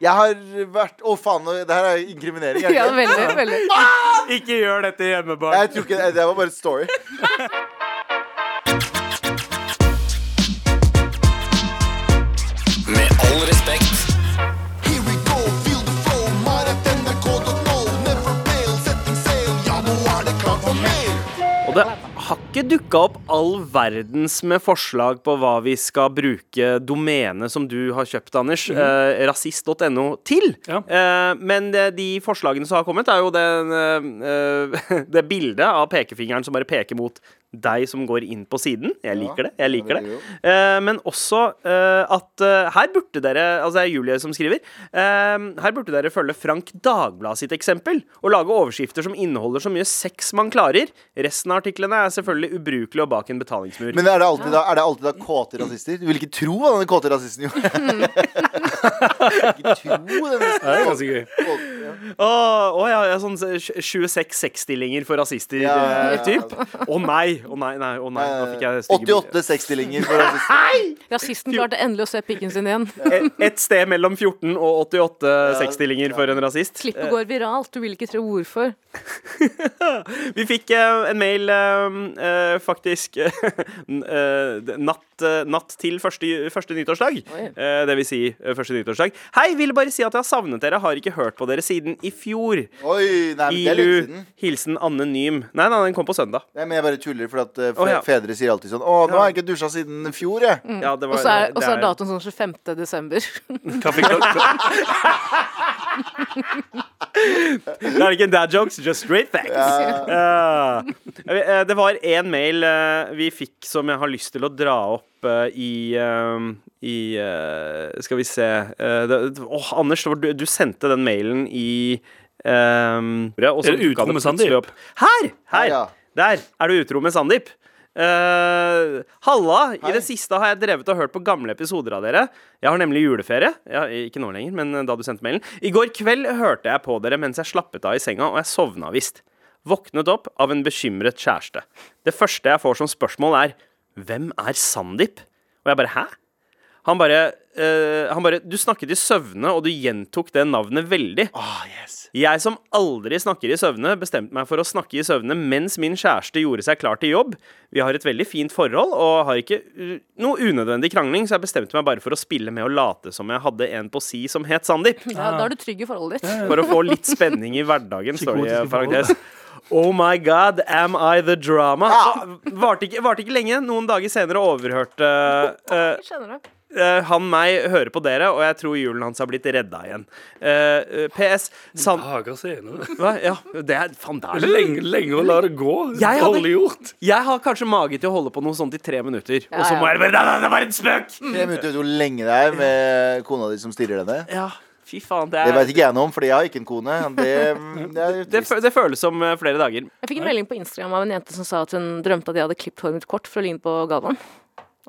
Speaker 3: Jeg har vært Å, faen, det her er inkriminering. er det
Speaker 5: Ja,
Speaker 3: ikke?
Speaker 5: veldig, Ah!
Speaker 2: Ikke gjør dette hjemme, barn.
Speaker 3: Jeg tror ikke det, det var bare et story.
Speaker 7: Med all respekt.
Speaker 2: Og det har ikke dukka opp all verdens med forslag på hva vi skal bruke domenet som du har kjøpt, Anders, eh, rasist.no, til.
Speaker 4: Ja.
Speaker 2: Eh, men det, de forslagene som har kommet, er jo den, eh, det bildet av pekefingeren som bare peker mot deg som går inn på siden. Jeg liker det. jeg liker det. uh, men også uh, at uh, her burde dere Altså det er Julie som skriver. eh, her burde dere følge Frank Dagblad sitt eksempel og lage overskrifter som inneholder så mye sex man klarer. Resten av artiklene er selvfølgelig ubrukelig og bak en betalingsmur.
Speaker 3: Men er det alltid da, er det alltid da kåte rasister? Du vil ikke tro hva denne kåte rasisten gjorde. ikke tro denne
Speaker 4: Det er ganske gøy.
Speaker 2: Å ja, ja, sånn 26 sexstillinger for rasister,
Speaker 3: Ja, ja, ja.
Speaker 2: typ. Å nei! Å nei, nei, å nei, nå fikk jeg stygge
Speaker 3: 88 sexstillinger.
Speaker 5: Rasisten klarte endelig å se pikken sin igjen.
Speaker 2: Et sted mellom 14 og 88 sexstillinger for en rasist.
Speaker 5: Klippet går viralt. Du vil ikke tro hvorfor.
Speaker 2: Vi fikk uh, en mail uh, uh, faktisk natt natt, eh, natt til første, første nyttårsdag. Eh, det vil si eh, første nyttårsdag. Hei, vil bare si at jeg har savnet dere. Har ikke hørt på dere siden i fjor.
Speaker 3: Oi, nei, men det er lenge siden.
Speaker 2: Hilsen Anonym. Nei, nei, den kom på søndag.
Speaker 3: Nei, men jeg bare tuller, for at eh, fe
Speaker 2: Å, ja.
Speaker 3: fedre sier alltid sånn Å, nå har jeg ikke dusja siden fjor, jeg.
Speaker 2: Ja, det
Speaker 5: Og så er,
Speaker 2: det
Speaker 5: og så er datoen sånn 25. desember.
Speaker 2: Det er ikke en dad jokes, just straight facts. Ja. Uh, det var en mail uh, vi fikk som jeg har lyst til å dra opp uh, i i eh, Skal vi se eh, det, Åh, Anders, du, du sendte den mailen i um,
Speaker 4: Er du utro med Sandeep?
Speaker 2: Her! her
Speaker 3: Ja, ja.
Speaker 2: Der er du utro med Sandeep. Eh, halla! I det siste har jeg drevet og hørt på gamle episoder av dere. Jeg har nemlig juleferie. Ja, ikke nå lenger, men da du sendte mailen. I går kveld hørte jeg på dere mens jeg slappet av i senga, og jeg sovna visst. Våknet opp av en bekymret kjæreste. Det første jeg får som spørsmål, er Hvem er Sandeep? Og jeg bare Hæ? Han bare, eh, han bare Du snakket i søvne, og du gjentok det navnet veldig.
Speaker 3: Oh, yes.
Speaker 2: Jeg som aldri snakker i søvne, bestemte meg for å snakke i søvne mens min kjæreste gjorde seg klar til jobb. Vi har et veldig fint forhold og har ikke uh, noe unødvendig krangling, så jeg bestemte meg bare for å spille med og late som jeg hadde en på si som het Sandeep.
Speaker 5: Ja, da er du trygg i forholdet ditt.
Speaker 2: For å få litt spenning i hverdagen, står det i parentes. Oh my god, am I the drama? Varte ikke, varte ikke lenge. Noen dager senere overhørte uh, eh, han meg hører på dere, og jeg tror julen hans har blitt redda igjen. Eh, eh, PS San...
Speaker 4: Dager senere.
Speaker 2: Hva? Ja, det er det er det.
Speaker 4: Lenge, lenge å la det gå.
Speaker 2: Jeg hadde- Jeg har kanskje mage til å holde på noe sånt i tre minutter, og så
Speaker 5: Ja,
Speaker 2: må jeg bare det var en spøk!
Speaker 3: Tre minutter, vet du hvor lenge det er med kona di som stirrer denne?
Speaker 2: Ja, fy faen. Det,
Speaker 3: Det
Speaker 2: er,
Speaker 3: vet ikke jeg noe om, fordi jeg har ikke en kone. Det, det
Speaker 2: det, det føles som eh, flere dager.
Speaker 5: Jeg fikk en melding på Instagram av en jente som sa at hun drømte at jeg hadde klippet håret mitt kort for å ligne på Galvan.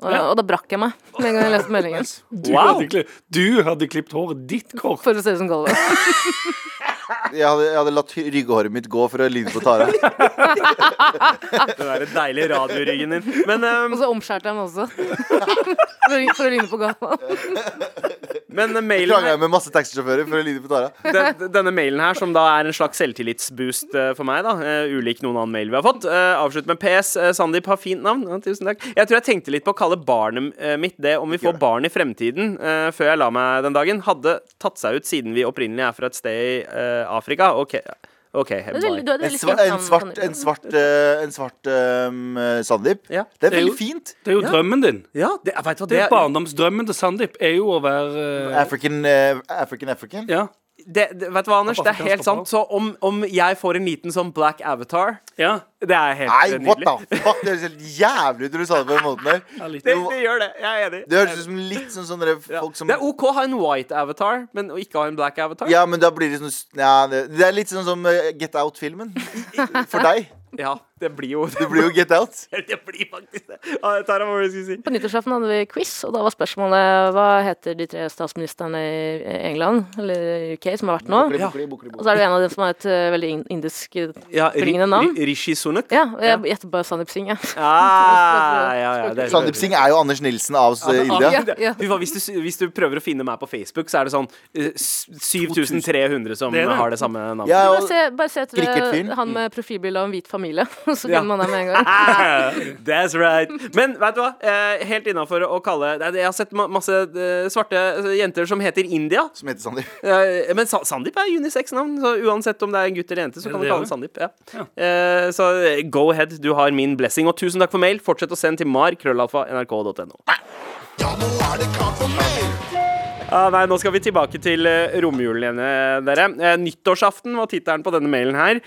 Speaker 5: Og,
Speaker 4: Ja.
Speaker 5: og da brakk jeg meg med en gang jeg leste meldingen.
Speaker 4: Du,
Speaker 2: Wow.
Speaker 4: hadde, du hadde klippet håret ditt kort.
Speaker 5: For å se ut som Galvan.
Speaker 3: Jeg hadde, jeg hadde latt ryggehåret mitt gå for å ligne på Tara.
Speaker 2: Den der deilige radioryggen din. Men, um,
Speaker 5: Og så omskjærte jeg meg også. For å, for å ligne på gata.
Speaker 2: men mailen
Speaker 3: Krangla
Speaker 2: her,
Speaker 3: jeg med masse taxisjåfører for å ligne på Tara.
Speaker 2: den, denne mailen her, som da er en slags selvtillitsboost eh, for meg, da, eh, ulik noen annen mail vi har fått, uh, avslutt med PS. eh, Sandeep har fint navn. Ja, tusen takk. Jeg tror jeg tenkte litt på å kalle barnet eh, mitt det om vi får barn i fremtiden, eh, før jeg la meg den dagen. Hadde tatt seg ut siden vi opprinnelig er fra et sted i eh, Afrika. OK.
Speaker 5: okay er veldig, du er
Speaker 3: En, sva, en svart,
Speaker 5: Sandeep.
Speaker 3: en svart, uh, en svart um, Sandeep.
Speaker 2: Ja.
Speaker 3: Det er veldig
Speaker 4: jo-
Speaker 3: fint.
Speaker 4: Det er jo
Speaker 2: Ja.
Speaker 4: drømmen din.
Speaker 2: Ja, det, jeg vet hva
Speaker 4: Det
Speaker 2: det
Speaker 4: er Barndomsdrømmen til Sandeep er jo å være uh,
Speaker 3: African, uh, African, African.
Speaker 4: Ja.
Speaker 2: Det, det, Vet du hva, Anders? Det er helt sant. Så om, om jeg får en liten sånn black avatar,
Speaker 4: ja.
Speaker 2: det er helt
Speaker 3: Nei,
Speaker 2: eh,
Speaker 3: what
Speaker 2: nydelig.
Speaker 3: the fuck? Det høres helt jævlig ut når du sa det på den måten der.
Speaker 4: ja litt.
Speaker 2: Det, det gjør det. Jeg er enig.
Speaker 3: Det høres ut som litt sånn sånne
Speaker 2: Ja.
Speaker 3: folk som
Speaker 2: Det er OK å ha en white avatar, men å ikke ha en black avatar.
Speaker 3: Ja, men da blir det sånn ja, det, det er litt sånn som eh, Get Out-filmen. For deg.
Speaker 2: Ja, det blir jo
Speaker 3: Det blir jo Get Out.
Speaker 2: Det blir faktisk det. Ja, Tara, hva var det du skulle si?
Speaker 5: På nyttårsaften hadde vi quiz, og da var spørsmålet hva heter de tre statsministrene i England, eller UK, som har vært nå?
Speaker 3: Bukli,
Speaker 2: Ja.
Speaker 3: bukli, bukli,
Speaker 5: Og så er det en av dem som har et uh, veldig indisk eh,
Speaker 2: Ja,
Speaker 5: Bringende navn.
Speaker 2: Rishi Sunak?
Speaker 5: Ja, og jeg gjetter bare Sandeep Singh, jeg.
Speaker 2: Ah, ja, ja,
Speaker 3: Sandeep Singh er jo Anders Nilsen av eh, India.
Speaker 5: Ja, ja.
Speaker 2: Hvis, du, hvis du prøver å finne meg på Facebook, så er det sånn uh, 7300 som
Speaker 4: Det det.
Speaker 2: har det samme navnet.
Speaker 3: Ja, og,
Speaker 5: se, bare se etter han med profilbilde av en hvit familie, så
Speaker 2: Ja.
Speaker 5: finner man dem med en gang.
Speaker 2: That's right. Men vet du hva? Eh, helt innafor å kalle Jeg har sett masse eh, svarte eh, jenter som heter India.
Speaker 3: som heter Sandeep.
Speaker 2: Eh, men Sa Sandeep er unisex-navn, så uansett om det er en gutt eller jente, så kan du kalle den Sandeep. Ja. Eh, så go ahead, du har min blessing. Og tusen takk for mail. Fortsett å sende til mar.krøllalfa.nrk.no.
Speaker 8: Ja, nå er det klart for mer.
Speaker 2: Ah, nei, nå skal vi tilbake til uh, romjulen igjen, eh, dere. Eh, nyttårsaften var tittelen på denne mailen her.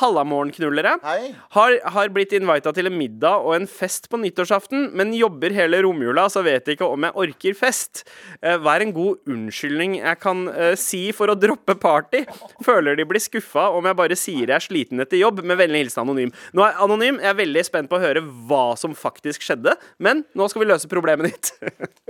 Speaker 2: Hallamorgenknullere.
Speaker 3: Hei.
Speaker 2: Har, har blitt invita til en middag og en fest på nyttårsaften, men jobber hele romjula, så vet ikke om jeg orker fest. Eh, er en god unnskyldning jeg kan eh, si for å droppe party? Føler de blir skuffa om jeg bare sier jeg er sliten etter jobb, med vennlig hilsen Anonym. Nå er Anonym, jeg er veldig spent på å høre hva som faktisk skjedde, men nå skal vi løse problemet ditt.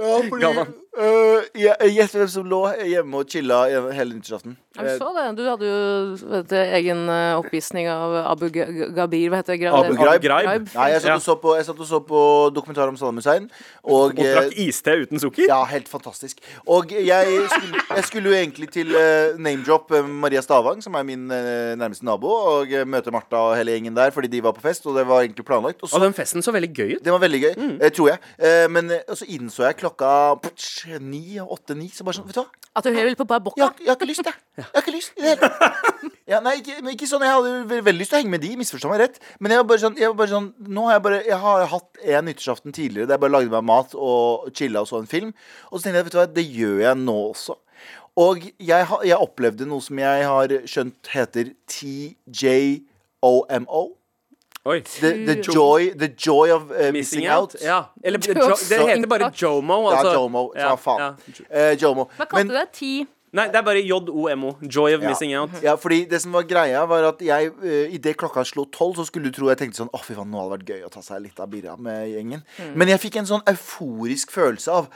Speaker 3: Ja, fordi
Speaker 2: Galvan.
Speaker 3: øh, jeg, Gjett hvem som lå hjemme og chilla hele nyttårsaften.
Speaker 5: Jeg så det. Du hadde jo vet egen eh, oppvisning av Abu G- Gabir, hva heter det?
Speaker 3: Abu Ghraib. Nei, jeg satt, og så på, jeg satt og så på dokumentar om Saddam Hussein. Og,
Speaker 2: Og drakk
Speaker 3: eh,
Speaker 2: iste uten sukker?
Speaker 3: ja, helt fantastisk. Og jeg skulle, jeg skulle jo egentlig til uh, name-drop Maria Stavang, som er min uh, nærmeste nabo, og uh, møte Martha og hele gjengen der fordi de var på fest, og det var egentlig planlagt. Og så
Speaker 2: Og den festen så veldig gøy ut.
Speaker 3: Det var veldig gøy, eh, tror jeg. Eh, men så innså jeg klokka putsch, ni, så bare sånn, vet du hva?
Speaker 5: At du vil på bare
Speaker 3: Jeg,
Speaker 5: bocca?
Speaker 3: jeg har ikke lyst, jeg. Jeg har ikke lyst i det hele tatt. Ja, nei, ikke, men ikke sånn, Jeg hadde ve- veldig lyst til å henge med de, misforstå meg rett. Men jeg var bare sånn, jeg var bare sånn Nå har jeg bare Jeg har hatt en nyttårsaften tidligere der jeg bare lagde meg mat og chilla og så en film. Og så tenkte jeg, vet du hva, det gjør jeg nå også. Og jeg, jeg opplevde noe som jeg har skjønt heter TJOMO.
Speaker 2: Oi.
Speaker 3: The, the, joy, the joy of uh, missing, out.
Speaker 2: Ja. Eller jo, det heter bare Jomo.
Speaker 3: Ja,
Speaker 2: Altså.
Speaker 3: Jomo.
Speaker 2: Ja,
Speaker 3: Ja, faen.
Speaker 2: ja.
Speaker 3: Eh, Jomo.
Speaker 5: Hva kalte du det? Ti?
Speaker 2: Nei, det er bare JOMO. Joy of
Speaker 3: Ja.
Speaker 2: missing out.
Speaker 3: Ja, fordi det som var greia var at jeg uh, Idet klokka slo tolv, så skulle du tro jeg tenkte sånn Å, fy faen, nå hadde det vært gøy å ta seg litt av birra med gjengen. Men jeg fikk en sånn euforisk følelse av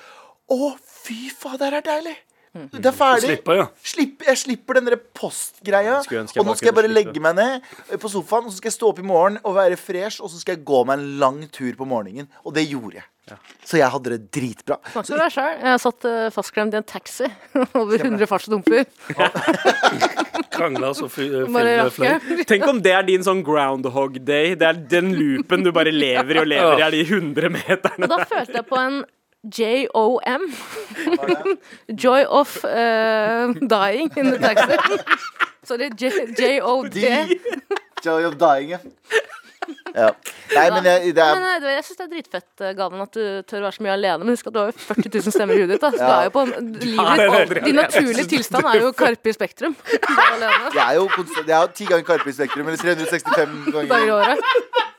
Speaker 3: Å, fy faen, det her er deilig. Det er ferdig.
Speaker 4: Slipper, ja.
Speaker 3: Slipp, jeg slipper den postgreia. Og nå skal jeg bare
Speaker 2: slippe.
Speaker 3: legge meg ned eh, på sofaen, og så skal jeg stå opp i morgen og være fresh, og så skal jeg gå meg en lang tur på morgenen. Og det gjorde jeg. Så jeg hadde det dritbra.
Speaker 5: Snakker du deg sjøl? Jeg satt uh, fastklemt i en taxi over 100 fartsdumper.
Speaker 4: Krangla så fløy.
Speaker 2: Tenk om det er din sånn groundhog day. Det er den loopen du bare lever i og lever i, er de 100 meterne.
Speaker 5: Og da følte jeg på en JOM. Joy of uh, dying in the taxi. Sorry, J- JOD.
Speaker 3: Joy of dying, ja. ja. Nei, men jeg, det
Speaker 5: Men
Speaker 3: er
Speaker 5: eh, jeg syns det er dritfett, eh, Galvan, at du tør å være så mye alene. Men husk at du har jo 40 000 stemmer i huet ditt. Da. Så du er jo på en, livet, din naturlige tilstand er jo Karpe i Spektrum. Du er alene
Speaker 3: Jeg er jo jeg har ti ganger Karpe i Spektrum, eller 365
Speaker 5: dager i
Speaker 3: ganger.
Speaker 5: året.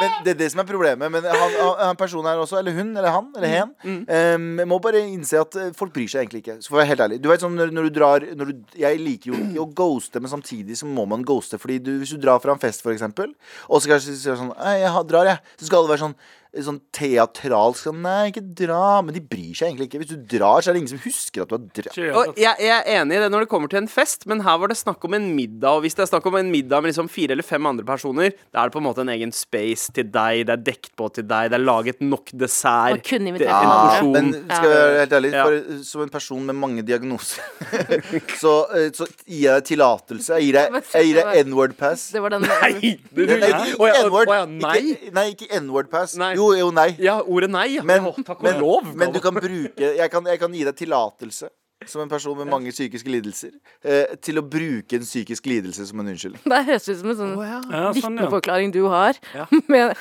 Speaker 3: Men det er det som er problemet. Men han, han, personen her også, eller hun, eller han, eller hen, em, må bare innse at eh, folk bryr seg egentlig ikke. Så for å være helt ærlig Du vet sånn når, når du drar når du, Jeg liker jo ikke å ghoste, men samtidig så må man ghoste. Fordi du, hvis du drar fra en fest, for eksempel, og så kanskje sier sånn «Ei, Jeg drar, jeg. Så skal alle være sånn Sånn teatralsk sånn, Nei, ikke dra. Men de bryr seg egentlig ikke. Hvis du drar, så er det ingen som husker at du har dratt.
Speaker 2: Og jeg, jeg er enig i det når det kommer til en fest, men her var det snakk om en middag. Og hvis det er snakk om en middag med liksom fire eller fem andre personer, da er det på en måte en egen space til deg, det er dekt på til deg, det er laget nok dessert.
Speaker 5: Og kunne invitert
Speaker 2: ja, en.
Speaker 3: Men skal jeg være helt ærlig,
Speaker 2: Ja.
Speaker 3: bare som en person med mange diagnoser, så, eh, så gir jeg deg tillatelse. Jeg gir deg, jeg gir deg n-word-pass.
Speaker 5: Det var den
Speaker 2: Nei! Du,
Speaker 3: Nei, N-word.
Speaker 2: nei?
Speaker 3: Ikke, nei, ikke N-word-pass.
Speaker 2: Nei.
Speaker 3: Jo, jo, nei.
Speaker 2: Ja, ordet nei.
Speaker 3: Men,
Speaker 2: ja, takk og
Speaker 3: men,
Speaker 2: lov.
Speaker 3: men du kan bruke jeg kan, jeg kan gi deg tillatelse, som en person med mange psykiske lidelser, eh, til å bruke en psykisk lidelse som en unnskyldning.
Speaker 5: Det høres ut som en sånn
Speaker 4: Ja, sånn, ja.
Speaker 5: vitneforklaring du har.
Speaker 2: Ja.
Speaker 5: Med,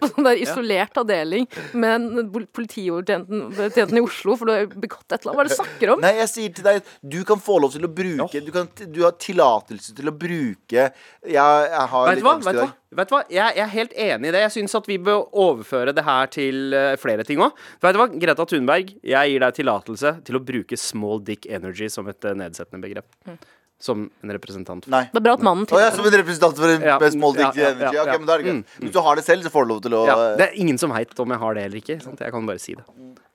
Speaker 5: på sånn der isolert avdeling med en pol- politiovertjenten betjenten i Oslo, for du har begått et eller annet. Hva er det du snakker om?
Speaker 3: Nei, jeg sier til deg Du kan få lov til å bruke Du, kan, du har tillatelse til å bruke Jeg, jeg har
Speaker 2: Vet
Speaker 3: litt
Speaker 2: hva?
Speaker 3: angst i dag.
Speaker 2: Vet du hva? Jeg, jeg er helt enig i det. Jeg syns at vi bør overføre det her til uh, flere ting òg. Vet du hva, Greta Thunberg, jeg gir deg tillatelse til å bruke small dick energy som et uh, nedsettende begrep. Som en representant.
Speaker 3: Nei.
Speaker 5: Det er bra at mannen
Speaker 3: oh, ja, som en representant for en
Speaker 2: Ja,
Speaker 3: small dick
Speaker 2: ja, ja,
Speaker 3: energy.
Speaker 2: ja,
Speaker 3: Ok,
Speaker 2: ja.
Speaker 3: men da er det greit.
Speaker 2: Mm,
Speaker 3: Hvis du har det selv, så får du lov til å
Speaker 2: Ja, det er ingen som veit om jeg har det eller ikke. Sant? Jeg kan bare si det.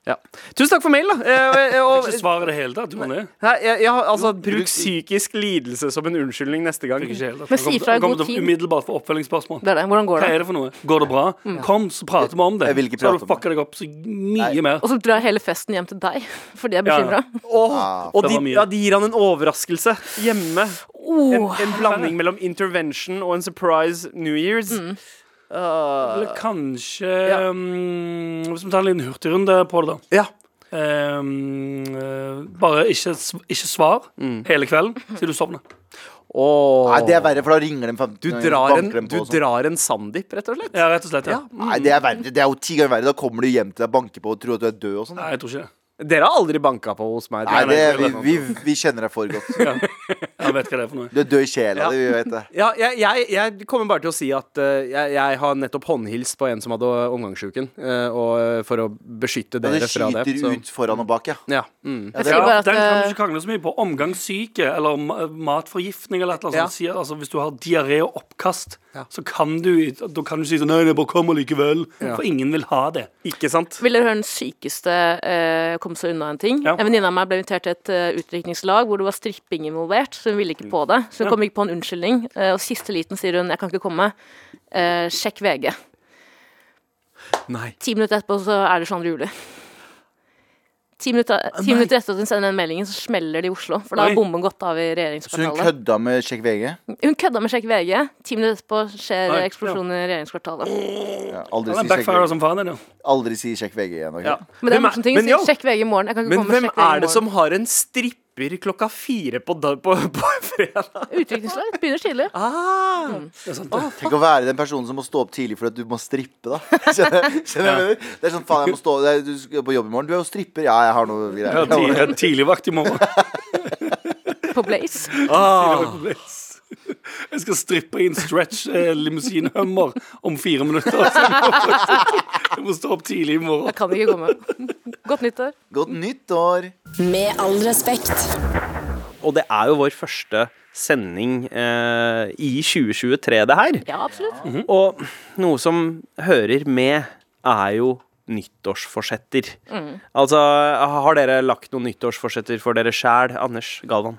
Speaker 2: Ja. Tusen takk for mail, da. Eh, eh, og-
Speaker 4: Ikke svar i det hele tatt. Du
Speaker 2: Nei, jeg, jeg, altså,
Speaker 3: bruk
Speaker 2: psykisk lidelse som en unnskyldning neste gang.
Speaker 5: Men si fra i god tid.
Speaker 4: umiddelbart for oppfølgingsspørsmål.
Speaker 5: Det er det. Hvordan går
Speaker 4: Hva
Speaker 5: det?
Speaker 4: er det for noe? Går det bra? Kom, så prater vi om det.
Speaker 3: Jeg vil ikke
Speaker 4: så har du fucka deg opp så mye
Speaker 3: Nei.
Speaker 4: mer.
Speaker 5: Og så drar hele festen hjem til deg fordi jeg er bekymra.
Speaker 2: Ja.
Speaker 3: Ah,
Speaker 2: og de, ja, de gir han en overraskelse hjemme.
Speaker 5: Oh,
Speaker 2: En, en blanding mellom intervention og en surprise New Years. Uh,
Speaker 4: Eller kanskje
Speaker 2: Ja.
Speaker 4: um, Hvis vi tar en liten hurtigrunde på det, da.
Speaker 2: ja.
Speaker 4: Um, eh, bare ikke, ikke svar
Speaker 2: Mm.
Speaker 4: hele kvelden til du sovner.
Speaker 2: Oh.
Speaker 3: Nei, det er verre, for da ringer de fem-
Speaker 2: Du drar en,
Speaker 3: dem på
Speaker 2: du
Speaker 3: sånn.
Speaker 2: drar en Sandeep, rett og slett.
Speaker 4: Ja, rett og slett. Ja.
Speaker 3: Nei, det er verre. Det er jo ti ganger verre. Da kommer du hjem til deg, banker på og tror at du er død og sånn.
Speaker 4: Nei, jeg tror ikke det.
Speaker 2: Dere har aldri banka på hos meg.
Speaker 3: Nei, det, vi, vi, vi kjenner deg for godt.
Speaker 4: Jeg vet hva det er for noe.
Speaker 3: Du er død i sjela
Speaker 2: Ja.
Speaker 3: di, vi vet det.
Speaker 2: Ja, jeg, jeg, jeg kommer bare til å si at uh, jeg, jeg har nettopp håndhilst på en som hadde omgangssjuken, uh, og eh, for å beskytte dere
Speaker 3: ja,
Speaker 2: fra det.
Speaker 3: skyter ut foran og bak, ja.
Speaker 2: Ja. Mm.
Speaker 3: ja det
Speaker 4: Den kan du ikke krangle så mye på. Omgangssyke eller matforgiftning eller et eller annet. sånt. Altså, hvis du har diaré og oppkast,
Speaker 2: Ja.
Speaker 4: så kan du, da kan du si sånn Nei, det bare kommer likevel.
Speaker 2: Ja.
Speaker 4: For ingen vil ha det.
Speaker 2: Ikke sant?
Speaker 5: Vil dere høre den sykeste uh, komme seg unna en ting?
Speaker 4: Ja.
Speaker 5: En venninne av meg ble invitert til et uh, utdrikningslag hvor det var stripping involvert, så hun ville ikke på det. Så hun
Speaker 4: Ja.
Speaker 5: kom ikke på en unnskyldning. Uh, og siste liten sier hun 'jeg kan ikke komme'. uh, sjekk VG.
Speaker 2: Nei.
Speaker 5: Ti minutter etterpå så er det sånn Juli. Ti minutter, ti minutter etter at hun sender den meldingen, så smeller det i Oslo. For da
Speaker 4: Oi.
Speaker 5: har bomben gått av i
Speaker 3: så hun
Speaker 5: regjeringskvartalet.
Speaker 3: kødda med Sjekk VG?
Speaker 5: Hun kødda med sjekk VG. Ti minutter etterpå skjer
Speaker 4: Oi,
Speaker 5: eksplosjonen i regjeringskvartalet.
Speaker 3: Ja, aldri,
Speaker 4: Den
Speaker 3: si sjekk
Speaker 4: backfire
Speaker 3: VG.
Speaker 4: som faen, den,
Speaker 3: aldri si Sjekk VG igjen. ok?
Speaker 2: Ja.
Speaker 5: Men det er
Speaker 2: Hvem
Speaker 5: morsomme ting.
Speaker 2: men,
Speaker 5: si
Speaker 2: jo,
Speaker 5: Sjekk VG i morgen. Jeg kan ikke
Speaker 2: men
Speaker 5: komme
Speaker 2: hvem
Speaker 5: med sjekk VG i
Speaker 2: er det
Speaker 5: morgen.
Speaker 2: som har en stripper klokka fire på, på, på fredag?
Speaker 5: Utviklingslag begynner tidlig.
Speaker 2: Ah.
Speaker 4: Det er sant, det.
Speaker 3: Tenk å være den personen som må stå opp tidlig for at du må strippe, da. Skjønner skjønner du hva? Det er sånn, faen, jeg må stå det er, Du skal på jobb i morgen. Du er jo stripper. Ja, jeg har noe greier.
Speaker 4: Ja, tidligvakt i morgen.
Speaker 5: På Blaze.
Speaker 2: Ah.
Speaker 4: Jeg skal strippe i en stretch eh, limousinehummer om fire minutter. Jeg må- stå opp tidlig i morgen.
Speaker 5: Jeg kan ikke komme. Godt nyttår.
Speaker 3: Godt nyttår.
Speaker 1: Med all respekt.
Speaker 2: Og det er jo vår første sending eh, i 2023, det her.
Speaker 5: Ja, absolutt.
Speaker 2: Og noe som hører med, er jo nyttårsforsetter. Altså, har dere lagt noen nyttårsforsetter for dere sjæl, Anders Galvan?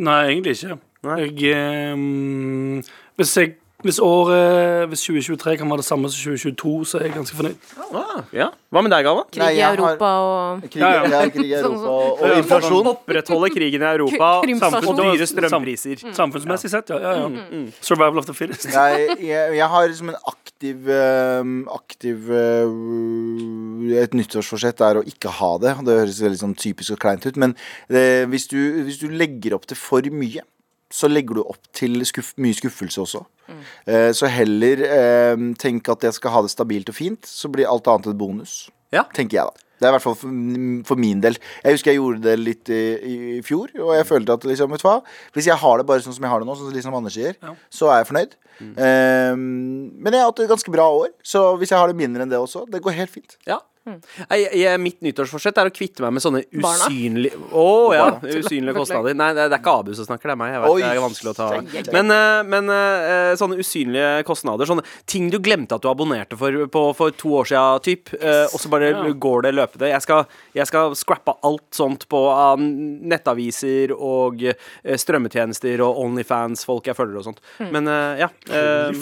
Speaker 4: Nei, egentlig ikke. Jeg, um, hvis, jeg, hvis året Hvis 2023 kan være det samme som 2022, så er jeg ganske fornøyd.
Speaker 2: Ah, ja. Hva med deg, Galvan?
Speaker 5: Krig i Europa og
Speaker 3: Krig,
Speaker 4: Ja, ja.
Speaker 3: ja, krig i Europa og, og inflasjon.
Speaker 2: Opprettholde krigen i Europa og dyre strømpriser.
Speaker 4: Samfunnsmessig sett, ja. ja, ja. Survival of the fittest.
Speaker 3: Jeg, jeg, jeg har liksom en aktiv øhm, Aktiv øh, Et nyttårsforsett er å ikke ha det. Det høres veldig sånn typisk og kleint ut, men det, hvis, du, hvis du legger opp til for mye, så legger du opp til skuff, mye skuffelse også. Eh, så heller eh, tenk at jeg skal ha det stabilt og fint, så blir alt annet et bonus.
Speaker 2: Ja.
Speaker 3: Tenker jeg, da. Det er i hvert fall for, for min del. Jeg husker jeg gjorde det litt i, i fjor, og jeg følte at liksom, vet du hva Hvis jeg har det bare sånn som jeg har det nå, sånn som liksom Anders sier, så er jeg fornøyd. Eh, men jeg har hatt et ganske bra år, så hvis jeg har det mindre enn det også, det går helt fint.
Speaker 2: Ja. Jeg, jeg, mitt nyttårsforsett er å kvitte meg med sånne usynlige Å ja,
Speaker 3: Barna.
Speaker 2: usynlige kostnader. Nei, det, er ikke Abu som snakker, det er meg. Jeg vet,
Speaker 3: Oi.
Speaker 2: det er vanskelig å ta Men, eh, men eh, sånne usynlige kostnader, sånne ting du glemte at du abonnerte for på, for to år siden, typ, eh, og så bare
Speaker 4: Ja.
Speaker 2: går det løpende. Jeg skal, jeg skal scrappe alt sånt på av nettaviser og eh, strømmetjenester og Onlyfans-folk jeg følger og sånt. Men eh, ja. eh,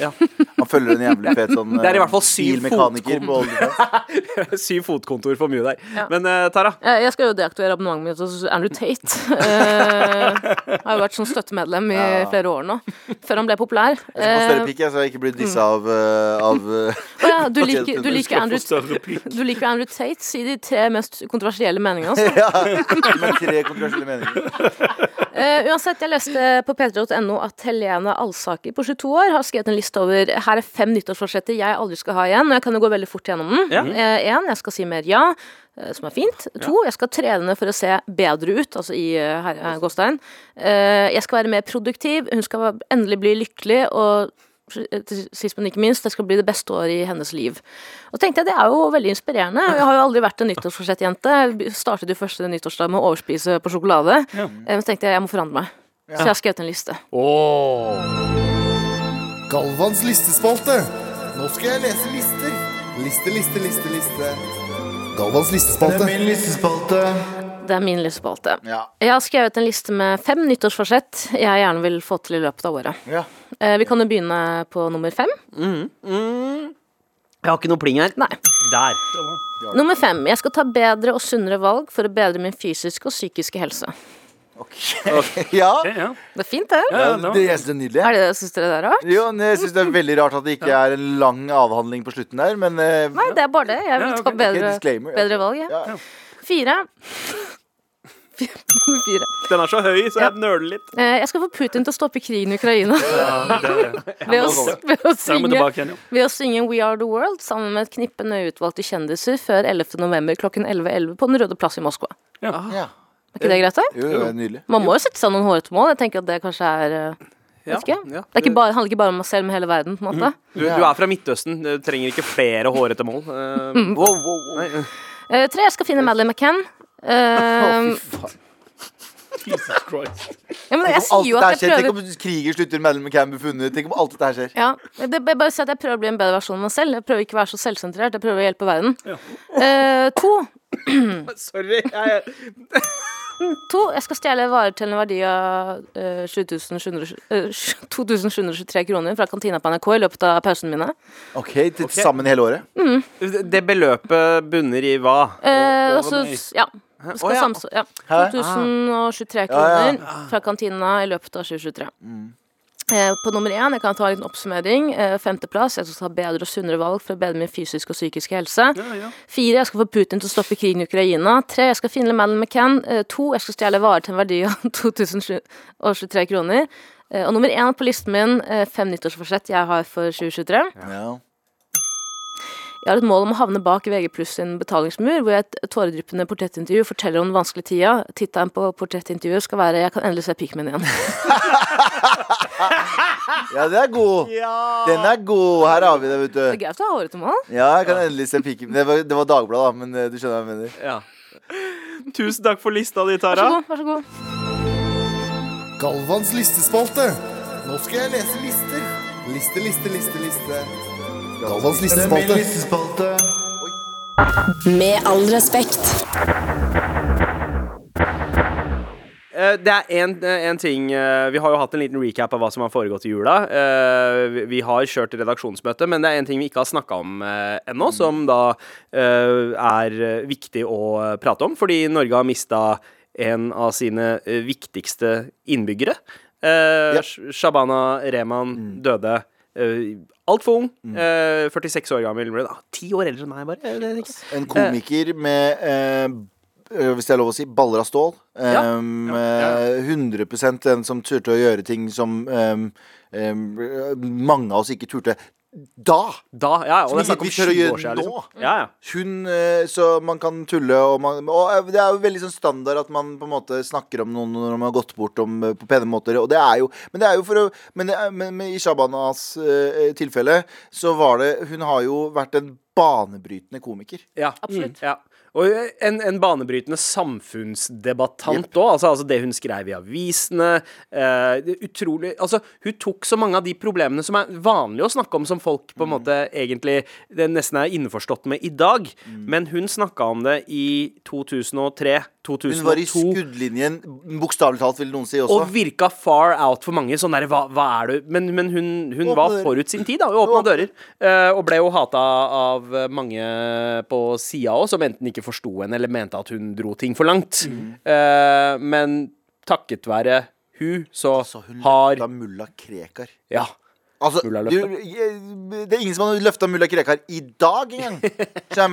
Speaker 2: ja.
Speaker 3: Han følger en jævlig fet sånn
Speaker 2: Det er i hvert fall
Speaker 3: eh,
Speaker 2: syv
Speaker 3: bilmekaniker på OnlyFans.
Speaker 2: Syv fotkontor for mye der. Men uh, Tara?
Speaker 5: Jeg skal jo deaktivere abonnementet mitt hos Andrew Tate. uh, har jo vært sånn støttemedlem i flere år nå. Før han ble populær.
Speaker 3: Jeg skal få større
Speaker 5: Eh,
Speaker 3: pikk, jeg, så jeg ikke blir dissa av, av eh,
Speaker 5: ja, du, liker, du, liker Andrew, du liker Andrew Tate. Si de tre mest kontroversielle meningene Altså.
Speaker 3: Ja, med tre kontroversielle meninger.
Speaker 5: Eh, uansett, jeg leste på p3.no at Helene Alsaker på 22 år har skrevet en liste over Her er fem nyttårsforsetter jeg aldri skal ha igjen. Og jeg kan jo gå veldig fort gjennom den.
Speaker 2: Ja.
Speaker 5: uh, jeg skal si mer ja, uh, som er fint. To, jeg skal trene for å se bedre ut, altså i uh, her, gåstein. Jeg skal være mer produktiv. Hun skal endelig bli lykkelig. og sist, men ikke minst, det skal bli det beste året i hennes liv. Og tenkte jeg, Det er jo veldig inspirerende. Jeg har jo aldri vært en nyttårsforsettjente. Startet jo første nyttårsdag med å overspise på sjokolade.
Speaker 4: Ja.
Speaker 5: Eh, Men så tenkte jeg jeg må forandre meg. Så jeg har skrevet en liste.
Speaker 8: Galvans listespalte. Nå skal jeg lese lister. Liste, liste, liste, liste. Galvans listespalte.
Speaker 3: Det er min listespalte.
Speaker 5: Det er min listespalte.
Speaker 3: Ja.
Speaker 5: Jeg har skrevet en liste med fem nyttårsforsett jeg gjerne vil få til i løpet av året.
Speaker 3: ja.
Speaker 5: Eh, Vi kan jo begynne på nummer fem.
Speaker 2: Jeg har ikke noe pling her.
Speaker 5: Nei.
Speaker 2: Der.
Speaker 5: Nummer fem. Jeg skal ta bedre og sunnere valg for å bedre min fysiske og psykiske helse.
Speaker 3: Ok. ja.
Speaker 4: Okay, ja.
Speaker 5: Det er fint, det.
Speaker 4: Ja, ja, det
Speaker 3: Det jeg synes er nydelig.
Speaker 5: Er det det syns dere det er rart?
Speaker 3: Jo, jeg synes det er veldig rart at det ikke er en lang avhandling på slutten der, men eh,
Speaker 5: Nei, det er bare det. Jeg vil ta bedre, bedre valg. Ja.
Speaker 3: ja.
Speaker 5: Fire. Nummer fire.
Speaker 2: Den er så høy, så jeg nøler litt.
Speaker 5: Eh, Jeg skal få Putin til å stoppe krigen i Ukraina
Speaker 4: Ja, det,
Speaker 5: ved å, s- ved å
Speaker 4: der
Speaker 5: synge
Speaker 4: tilbake igjen, ja.
Speaker 5: Ved å synge We Are The World sammen med et knippe nøye utvalgte kjendiser før 11. november klokken 11.11 på Den røde plass i Moskva.
Speaker 3: ja.
Speaker 5: Er ikke det greit, da?
Speaker 3: Jo, det er nydelig.
Speaker 5: Man må jo sette seg noen hårete mål. Jeg tenker at det kanskje er eh,
Speaker 2: Ja,
Speaker 5: Vet ikke.
Speaker 2: ja.
Speaker 5: Det er ikke bare, handler ikke bare om meg selv, men hele verden. på en måte
Speaker 2: Du, du er fra Midtøsten. Du trenger ikke flere hårete mål. Eh.
Speaker 3: Wow, wow, wow.
Speaker 2: nei,
Speaker 5: Eh, Tre, jeg skal finne Madeleine McCann.
Speaker 3: Uh, oh.
Speaker 4: Jesus Christ.
Speaker 5: ja, men jeg sier jo at jeg
Speaker 3: skjer. Tenk om kriger slutter, mellom McCann blir funnet. Tenk om alt dette her skjer.
Speaker 5: ja, det, jeg bare sier at jeg prøver å bli en bedre versjon av meg selv. Jeg prøver ikke å være så selvsentrert. Jeg prøver å hjelpe verden. Eh, to,
Speaker 2: Sorry. Jeg,
Speaker 5: to, jeg skal stjele varer til en verdi av uh, 7700 eh, 2723 kroner fra kantina på NRK i løpet av pausene mine.
Speaker 3: Ok, til sammen hele året.
Speaker 2: det beløpet bunner i hva?
Speaker 5: Uh,
Speaker 4: altså,
Speaker 5: ja. Det skal
Speaker 2: oh, ja.
Speaker 5: ja.
Speaker 3: Hæ?
Speaker 5: 2023
Speaker 3: Ja, ja.
Speaker 5: kroner fra kantina i løpet av 2023. Eh, på nummer én, jeg kan ta en oppsummering. Eh, femteplass, jeg skal ta bedre og sunnere valg for å bedre min fysiske og psykiske helse.
Speaker 4: Ja, ja.
Speaker 5: Fire, jeg skal få Putin til å stoppe krigen i Ukraina. Tre, jeg skal finne Madeleine McCann. Eh, to, jeg skal stjele varer til en verdi av 2023 kroner. Eh, og nummer én på listen min, eh, fem nyttårsforsett jeg har for 2023.
Speaker 3: Ja.
Speaker 5: Jeg har et mål om å havne bak VG pluss sin betalingsmur, hvor jeg i et tåredryppende portrettintervju forteller om den vanskelige tida. Tittelen på portrettintervjuet skal være 'Jeg kan endelig se pikken min igjen'.
Speaker 3: ja, det er god. Den er god. Her har vi det, vet du.
Speaker 5: Det er greit å ha hårete mål.
Speaker 3: Ja, jeg kan endelig se piken. Det var, det var Dagbladet, da, men eh, du skjønner hva jeg mener.
Speaker 2: Ja. Tusen takk for lista di,
Speaker 5: Vær så god. vær så god.
Speaker 8: Galvans listespalte. Nå skal jeg lese lister. Liste, liste, liste, liste. Galvans listespalte.
Speaker 1: Med all respekt.
Speaker 2: Eh, Det er en, en ting eh, Vi har jo hatt en liten recap av hva som har foregått i jula. Eh, vi- har kjørt redaksjonsmøte, men det er en ting vi ikke har snakka om eh, ennå, som da eh, er eh, viktig å eh, prate om, fordi Norge har mista en av sine eh, viktigste innbyggere. Eh,
Speaker 3: Ja.
Speaker 2: Shabana Rehman døde uh, altfor ung. Uh, 46 år gammel. Ti år eldre enn meg, bare. Ikke.
Speaker 3: En komiker med eh, eh, hvis det er lov å si, baller av stål.
Speaker 2: Ja.
Speaker 3: Um,
Speaker 2: Ja,
Speaker 3: ja. 100% den som turte å gjøre ting som um, um, mange av oss ikke turte da.
Speaker 2: Da, ja, og
Speaker 3: Som
Speaker 2: det er
Speaker 3: ikke
Speaker 2: snakk om
Speaker 3: vi tør å
Speaker 2: 20
Speaker 3: gjøre
Speaker 2: år siden.
Speaker 3: nå.
Speaker 2: Liksom. Ja, ja.
Speaker 3: Hun, eh, så man kan tulle, og, man, og eh, det er jo veldig sånn standard at man på en måte snakker om noen når man har gått bort om, eh, på pene måter. Og det er jo, men det er jo for å Men, er, men, men i Shabanas uh, tilfelle så var det Hun har jo vært en banebrytende komiker.
Speaker 2: Ja.
Speaker 5: Absolutt.
Speaker 2: Ja. Og en, en banebrytende samfunnsdebattant òg. Altså, altså det hun skrev i avisene. Eh, utrolig Altså, hun tok så mange av de problemene som er vanlige å snakke om, som folk på en måte egentlig nesten er innforstått med i dag. Men hun snakka om det i 2003, 2002.
Speaker 3: Hun var i skuddlinjen, bokstavelig talt, vil noen si også.
Speaker 2: Og virka far out for mange. Sånn der, hva, hva er du Men, men hun, hun var forut sin tid, da. Hun åpna dører. Eh, og ble jo hata av mange på sida òg, som enten ikke forsto henne eller mente at hun dro ting for langt.
Speaker 3: Mm.
Speaker 2: Uh, men takket være hun, så
Speaker 3: Så hun
Speaker 2: har
Speaker 3: mulla Krekar.
Speaker 2: Ja.
Speaker 3: Altså,
Speaker 2: Mulla
Speaker 3: du, jeg- det er ingen som har løfta mulla Krekar i dag engang. Så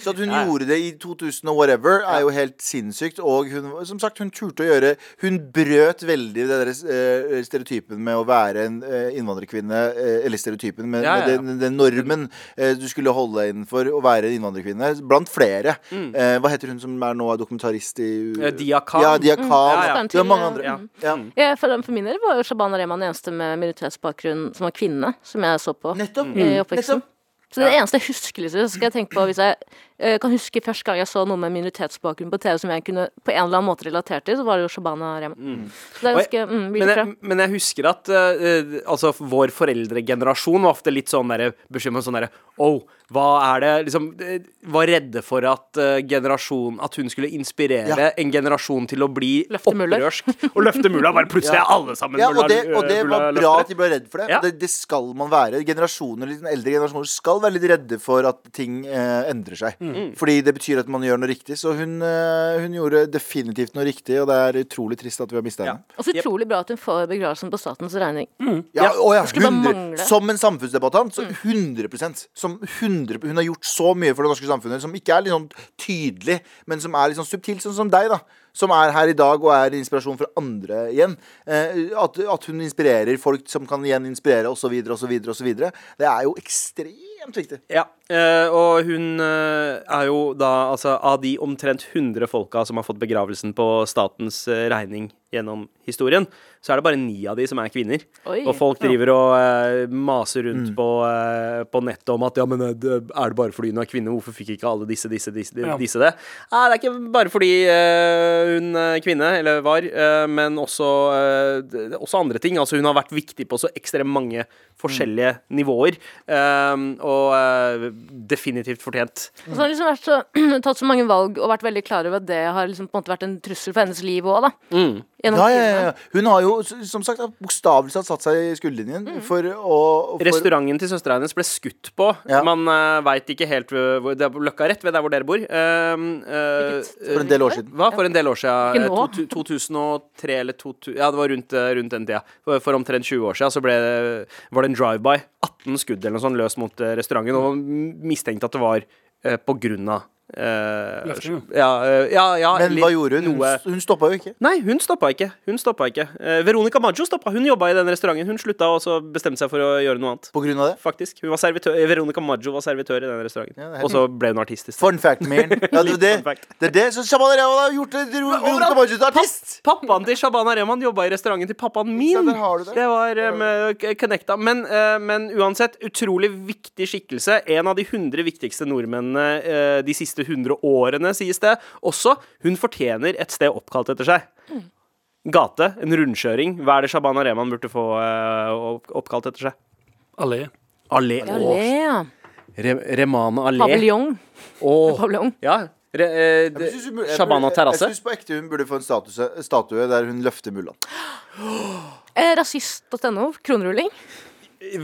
Speaker 3: Så at hun gjorde det i 2000 og whatever, er jo helt sinnssykt. Og hun, som sagt, hun turte å gjøre Hun brøt veldig den der eh, stereotypen med å være en eh, innvandrerkvinne. eh, eller stereotypen med,
Speaker 2: Ja, ja, ja.
Speaker 3: den, den normen du skulle holde deg innenfor å være innvandrerkvinne. Blant flere. Eh, hva heter hun som er nå er dokumentarist i
Speaker 2: Mm. Dia Khan.
Speaker 3: Ja, Dia Khan.
Speaker 2: Ja,
Speaker 5: ja.
Speaker 3: Det er mange andre.
Speaker 2: Ja.
Speaker 3: Ja.
Speaker 5: Ja, for, for min del var jo Shabana Rehman eneste med minoritetsbakgrunn som var kvinne, som jeg så på
Speaker 3: Nettopp.
Speaker 5: i oppveksten.
Speaker 3: Nettopp.
Speaker 5: Så det eneste jeg husker, liksom, så skal jeg tenke på hvis jeg eh, kan huske første gang jeg så noe med minoritetsbakgrunn på TV som jeg kunne på en eller annen måte relatert til, så var det jo Shabana Rehman. Så det er
Speaker 2: ganske jeg-
Speaker 5: mm,
Speaker 2: Men jeg, men jeg husker at uh, altså vår foreldregenerasjon var ofte litt sånn derre bekymret sånn derre Oh, hva er det liksom eh, Var redde for at uh, generasjon At hun skulle inspirere
Speaker 3: Ja.
Speaker 2: en generasjon til å bli opprørsk. Og løfte mulla. Bare plutselig er alle sammen
Speaker 3: Ja, og det, og det var bra at de ble redd for det.
Speaker 2: Ja.
Speaker 3: Det. Det skal man være. Generasjoner, litt eldre generasjoner skal være litt redde for at ting uh, endrer seg.
Speaker 2: Mm.
Speaker 3: Fordi det betyr at man gjør noe riktig. Så hun, eh, hun gjorde definitivt noe riktig, og det er utrolig trist at vi har mista
Speaker 2: Ja.
Speaker 5: Og så utrolig bra at hun får begravelsen på statens regning.
Speaker 3: Ja, å ja,
Speaker 5: skulle bare
Speaker 3: 100,
Speaker 5: mangle.
Speaker 3: som en samfunnsdebattant, så 100% som 100, Hun har gjort så mye for det norske samfunnet som ikke er litt sånn tydelig, men som er litt sånn subtilt, sånn som deg, da. Som er her i dag og er inspirasjon for andre igjen. Eh, at, at hun inspirerer folk som kan igjen inspirere, osv., osv., osv. Det er jo ekstremt ekstremt viktig.
Speaker 2: Ja, eh, og hun eh, er jo da altså av de omtrent 100 folka som har fått begravelsen på statens eh, regning gjennom historien, så er det bare ni av de som er kvinner.
Speaker 5: Oi.
Speaker 2: Og folk driver og uh, maser rundt på, uh, på nettet om at ja, men eh, det- er det bare fordi hun er kvinne, hvorfor fikk ikke alle disse, disse, disse,
Speaker 4: Ja.
Speaker 2: disse det? Nei, det er ikke bare fordi uh, hun er kvinne, eller var, men også, også andre ting. Altså hun har vært viktig på så ekstremt mange forskjellige nivåer, eh, og definitivt fortjent.
Speaker 5: Og så har hun liksom vært så, tatt så mange valg og vært veldig klar over at det har liksom på en måte vært en trussel for hennes liv òg, da.
Speaker 2: Mm.
Speaker 5: Gjennom
Speaker 3: Ja, ja, ja. Hun har jo som sagt bokstavelig talt satt seg i skuddlinjen
Speaker 5: Mm.
Speaker 3: for å for,
Speaker 2: Restauranten til søstera hennes ble skutt på.
Speaker 3: Ja.
Speaker 2: Man uh, veit ikke helt hvor Det er Løkka rett ved der hvor dere bor. Uh, uh,
Speaker 3: For en del år siden.
Speaker 2: Hva? For en del år siden. Eh, to- 2003 eller 2000 Ja, det var rundt, eh, rundt den tida. For, for omtrent 20 år siden så ble, var det en drive-by. 18 skudd eller noe sånt løs mot eh, restauranten. Og mistenkte at det var eh, på grunn av eh,
Speaker 4: Løfting,
Speaker 2: ja, eh, ja, ja,
Speaker 3: Men hva gjorde hun?
Speaker 2: Noe,
Speaker 3: Hun, stoppa jo ikke.
Speaker 2: Nei, hun stoppa ikke. Hun stoppa ikke. Uh, Veronica Maggio stoppa. Hun jobba i den restauranten. Hun slutta og så bestemte seg for å gjøre noe annet.
Speaker 3: På grunn av det.
Speaker 2: Faktisk. Hun var servitør, Veronica Maggio var servitør i den restauranten.
Speaker 3: Ja,
Speaker 2: og så ble hun artist.
Speaker 3: Fun fact, man. Ja, det, det,
Speaker 2: fact.
Speaker 3: det er det Så Shabana Rehman har gjort Veronica Maggio til artist!
Speaker 2: Pappaen til Shabana Rehman jobba i restauranten til pappaen min.
Speaker 3: Det.
Speaker 2: Det var eh, connecta. Men, men uansett, utrolig viktig skikkelse. En av de 100 viktigste nordmennene eh, de siste 100 årene, sies det. Også, hun fortjener et sted oppkalt etter seg. Gate, en rundkjøring. Hva er det Shabana Rehman burde få eh, oppkalt etter seg?
Speaker 4: Allé.
Speaker 2: Allé.
Speaker 5: Ja.
Speaker 2: Re Remane Allé.
Speaker 5: Paviljong.
Speaker 2: Ja. Re, eh, Shabana terrasse.
Speaker 3: Jeg syns på ekte hun burde få en statue, statue der hun løfter mullaen.
Speaker 5: Eh, Rasist.no. Kronerulling.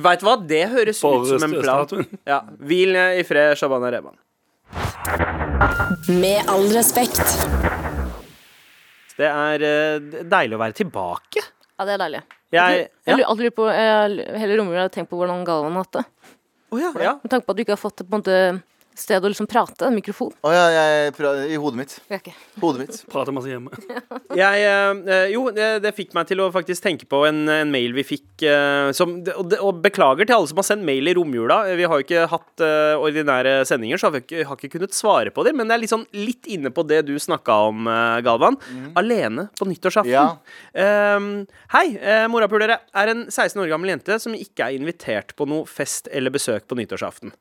Speaker 2: Veit du hva, det høres
Speaker 4: På
Speaker 2: ut som en plan. Ja. Hvil i fred, Shabana Rehman.
Speaker 1: Med all respekt.
Speaker 2: Det er eh, deilig å være tilbake.
Speaker 5: Ja, det er deilig.
Speaker 2: Jeg
Speaker 5: Jeg
Speaker 2: ja.
Speaker 5: lurer alltid på jeg, Hele romjula har jeg tenkt på hvordan Galvan har hatt det.
Speaker 2: Å, ja, ja.
Speaker 5: Med tanke på at du ikke har fått på en måte sted å liksom prate, en mikrofon.
Speaker 3: Å ja, jeg, pra- i hodet mitt.
Speaker 5: Ja, ikke.
Speaker 3: Hodet mitt.
Speaker 4: Prater masse hjemme.
Speaker 2: Jeg, eh, jo, det, det fikk meg til å faktisk tenke på en, en mail vi fikk eh, som, og, det- og beklager til alle som har sendt mail i romjula. Vi har jo ikke hatt eh, ordinære sendinger, så har vi ikke, har ikke kunnet svare på dem. Men det er sånn, litt inne på det du snakka om, eh, Galvan. Alene på nyttårsaften.
Speaker 3: Ja.
Speaker 2: Um, hei, uh, morapulere. Er en 16 år gammel jente som ikke er invitert på noe fest eller besøk på nyttårsaften.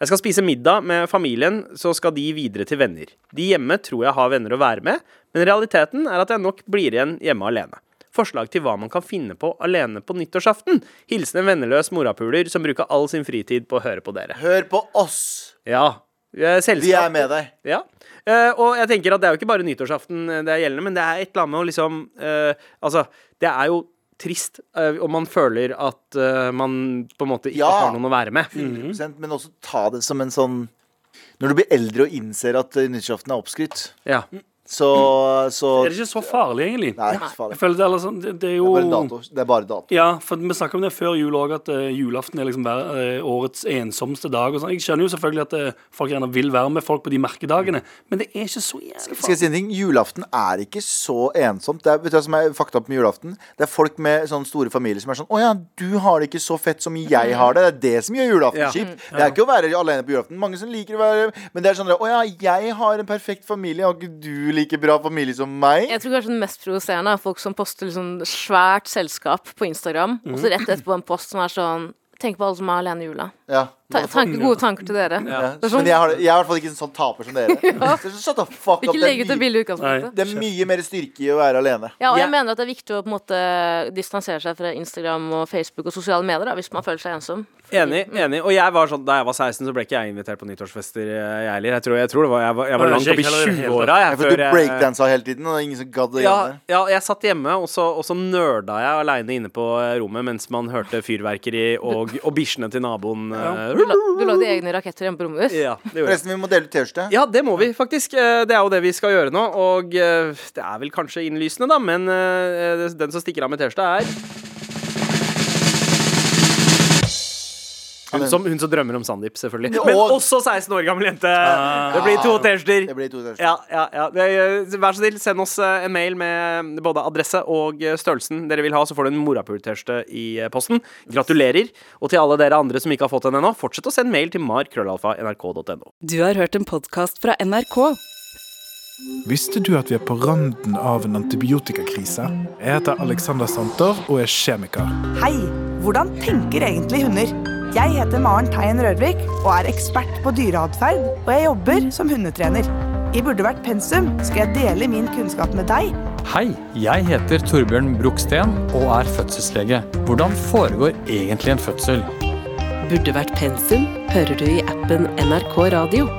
Speaker 2: Jeg skal spise middag med familien, så skal de videre til venner. De hjemme tror jeg har venner å være med, men realiteten er at jeg nok blir igjen hjemme alene. Forslag til hva man kan finne på alene på nyttårsaften. Hilsen en venneløs morapuler som bruker all sin fritid på å høre på dere.
Speaker 3: Hør på oss!
Speaker 2: Ja. Selskap.
Speaker 3: Vi er med deg.
Speaker 2: Ja. Eh, og jeg tenker at det er jo ikke bare nyttårsaften eh, det er gjeldende, men det er et eller annet med å liksom eh, Altså, det er jo trist, eh, og man føler at eh, man på en måte ikke
Speaker 3: Ja.
Speaker 2: har noen å være med.
Speaker 3: 100%, Men også ta det som en sånn Når du blir eldre og innser at nyttårsaften er oppskrytt,
Speaker 2: Ja.
Speaker 3: Så, så
Speaker 4: Er det ikke så farlig, egentlig?
Speaker 3: Nei, ikke så farlig.
Speaker 4: Jeg føler det er, liksom, det, det er
Speaker 3: Det
Speaker 4: jo
Speaker 3: er dato. Det er bare dato.
Speaker 4: Ja, for vi snakka om det før jul òg, at uh, julaften er liksom hver, uh, årets ensomste dag. Og sånn. Jeg skjønner jo selvfølgelig at uh, folk gjerne vil være med folk på de merkedagene, men det er ikke så jævlig farlig.
Speaker 3: Skal jeg si en ting? Julaften er ikke så ensomt. Det er, vet du hva som er fakta med julaften? Det er folk med sånne store familier som er sånn Å ja, du har det ikke så fett som jeg har det. Det er det som gjør julaften
Speaker 2: Ja.
Speaker 3: kjip. Det er ikke å være alene på julaften. Mange som liker å være Men det er sånn Å ja, jeg har en perfekt familie. Har ikke du like bra familie som meg?
Speaker 5: Jeg tror kanskje den mest provoserende er folk som poster liksom svært selskap på Instagram, og så rett etterpå en post som er sånn Tenk på alle som er alene i jula.
Speaker 3: Ja.
Speaker 5: Ta tanke, gode tanker til dere.
Speaker 3: Ja.
Speaker 5: Det er sånn-
Speaker 3: Men jeg, har, jeg er i hvert fall ikke en sånn taper som dere. Så Shut the fuck up.
Speaker 5: Ikke
Speaker 3: er,
Speaker 5: ut det i utgangspunktet.
Speaker 3: det er mye mer styrke i å være alene.
Speaker 5: Ja, og jeg
Speaker 2: yeah.
Speaker 5: mener at det er viktig å på en måte distansere seg fra Instagram og Facebook og sosiale medier da, hvis man føler seg ensom.
Speaker 2: Enig. enig Og jeg var sånn, da jeg var 16, så ble ikke jeg invitert på nyttårsfester, eh, jeg heller. Jeg tror, jeg tror det var, jeg var, jeg var langt
Speaker 4: oppi
Speaker 2: opp i
Speaker 4: heller i det hele
Speaker 2: 20-åra. Jeg,
Speaker 3: for du breakdansa hele tiden, og det er ingen som gadd å gjøre det.
Speaker 2: ja, jeg satt hjemme, og så, og så nerda jeg aleine inne på eh, rommet mens man hørte fyrverkeri og, og bikkjene til naboen. eh,
Speaker 5: Du, la, du lagde egne raketter hjemme på rommet ditt.
Speaker 2: Ja, det gjorde jeg.
Speaker 3: Forresten, vi må dele ut T-skjorte.
Speaker 2: Ja, det må vi faktisk. Eh, Det er jo det vi skal gjøre nå. Og eh, det er vel kanskje innlysende, da, men eh, den som stikker av med T-skjorta, er Hun som, hun som drømmer om Sandeep, selvfølgelig. Men også 16 år gammel jente. Det blir to T-skjorter.
Speaker 3: Det blir to T-skjorter.
Speaker 2: Ja, ja, ja. Vær så snill, send oss eh, en mail med både adresse og eh, størrelsen dere vil ha, så får du en morapult-T-skjorte i eh, posten. Gratulerer. Og til alle dere andre som ikke har fått den ennå, fortsett å sende mail til markrøllalfa.nrk.no.
Speaker 1: Du har hørt en podkast fra NRK.
Speaker 7: Visste du at vi er på randen av en antibiotikakrise? Jeg heter Alexander Santer og er kjemiker.
Speaker 9: Hei! Hvordan tenker egentlig hunder? Jeg heter Maren Teien Rørvik og er ekspert på dyreatferd, og jeg jobber som hundetrener. I Burde vært pensum skal jeg dele min kunnskap med deg.
Speaker 10: Hei, jeg heter Torbjørn Broksten og er fødselslege. Hvordan foregår egentlig en fødsel?
Speaker 1: Burde vært pensum hører du i appen NRK Radio.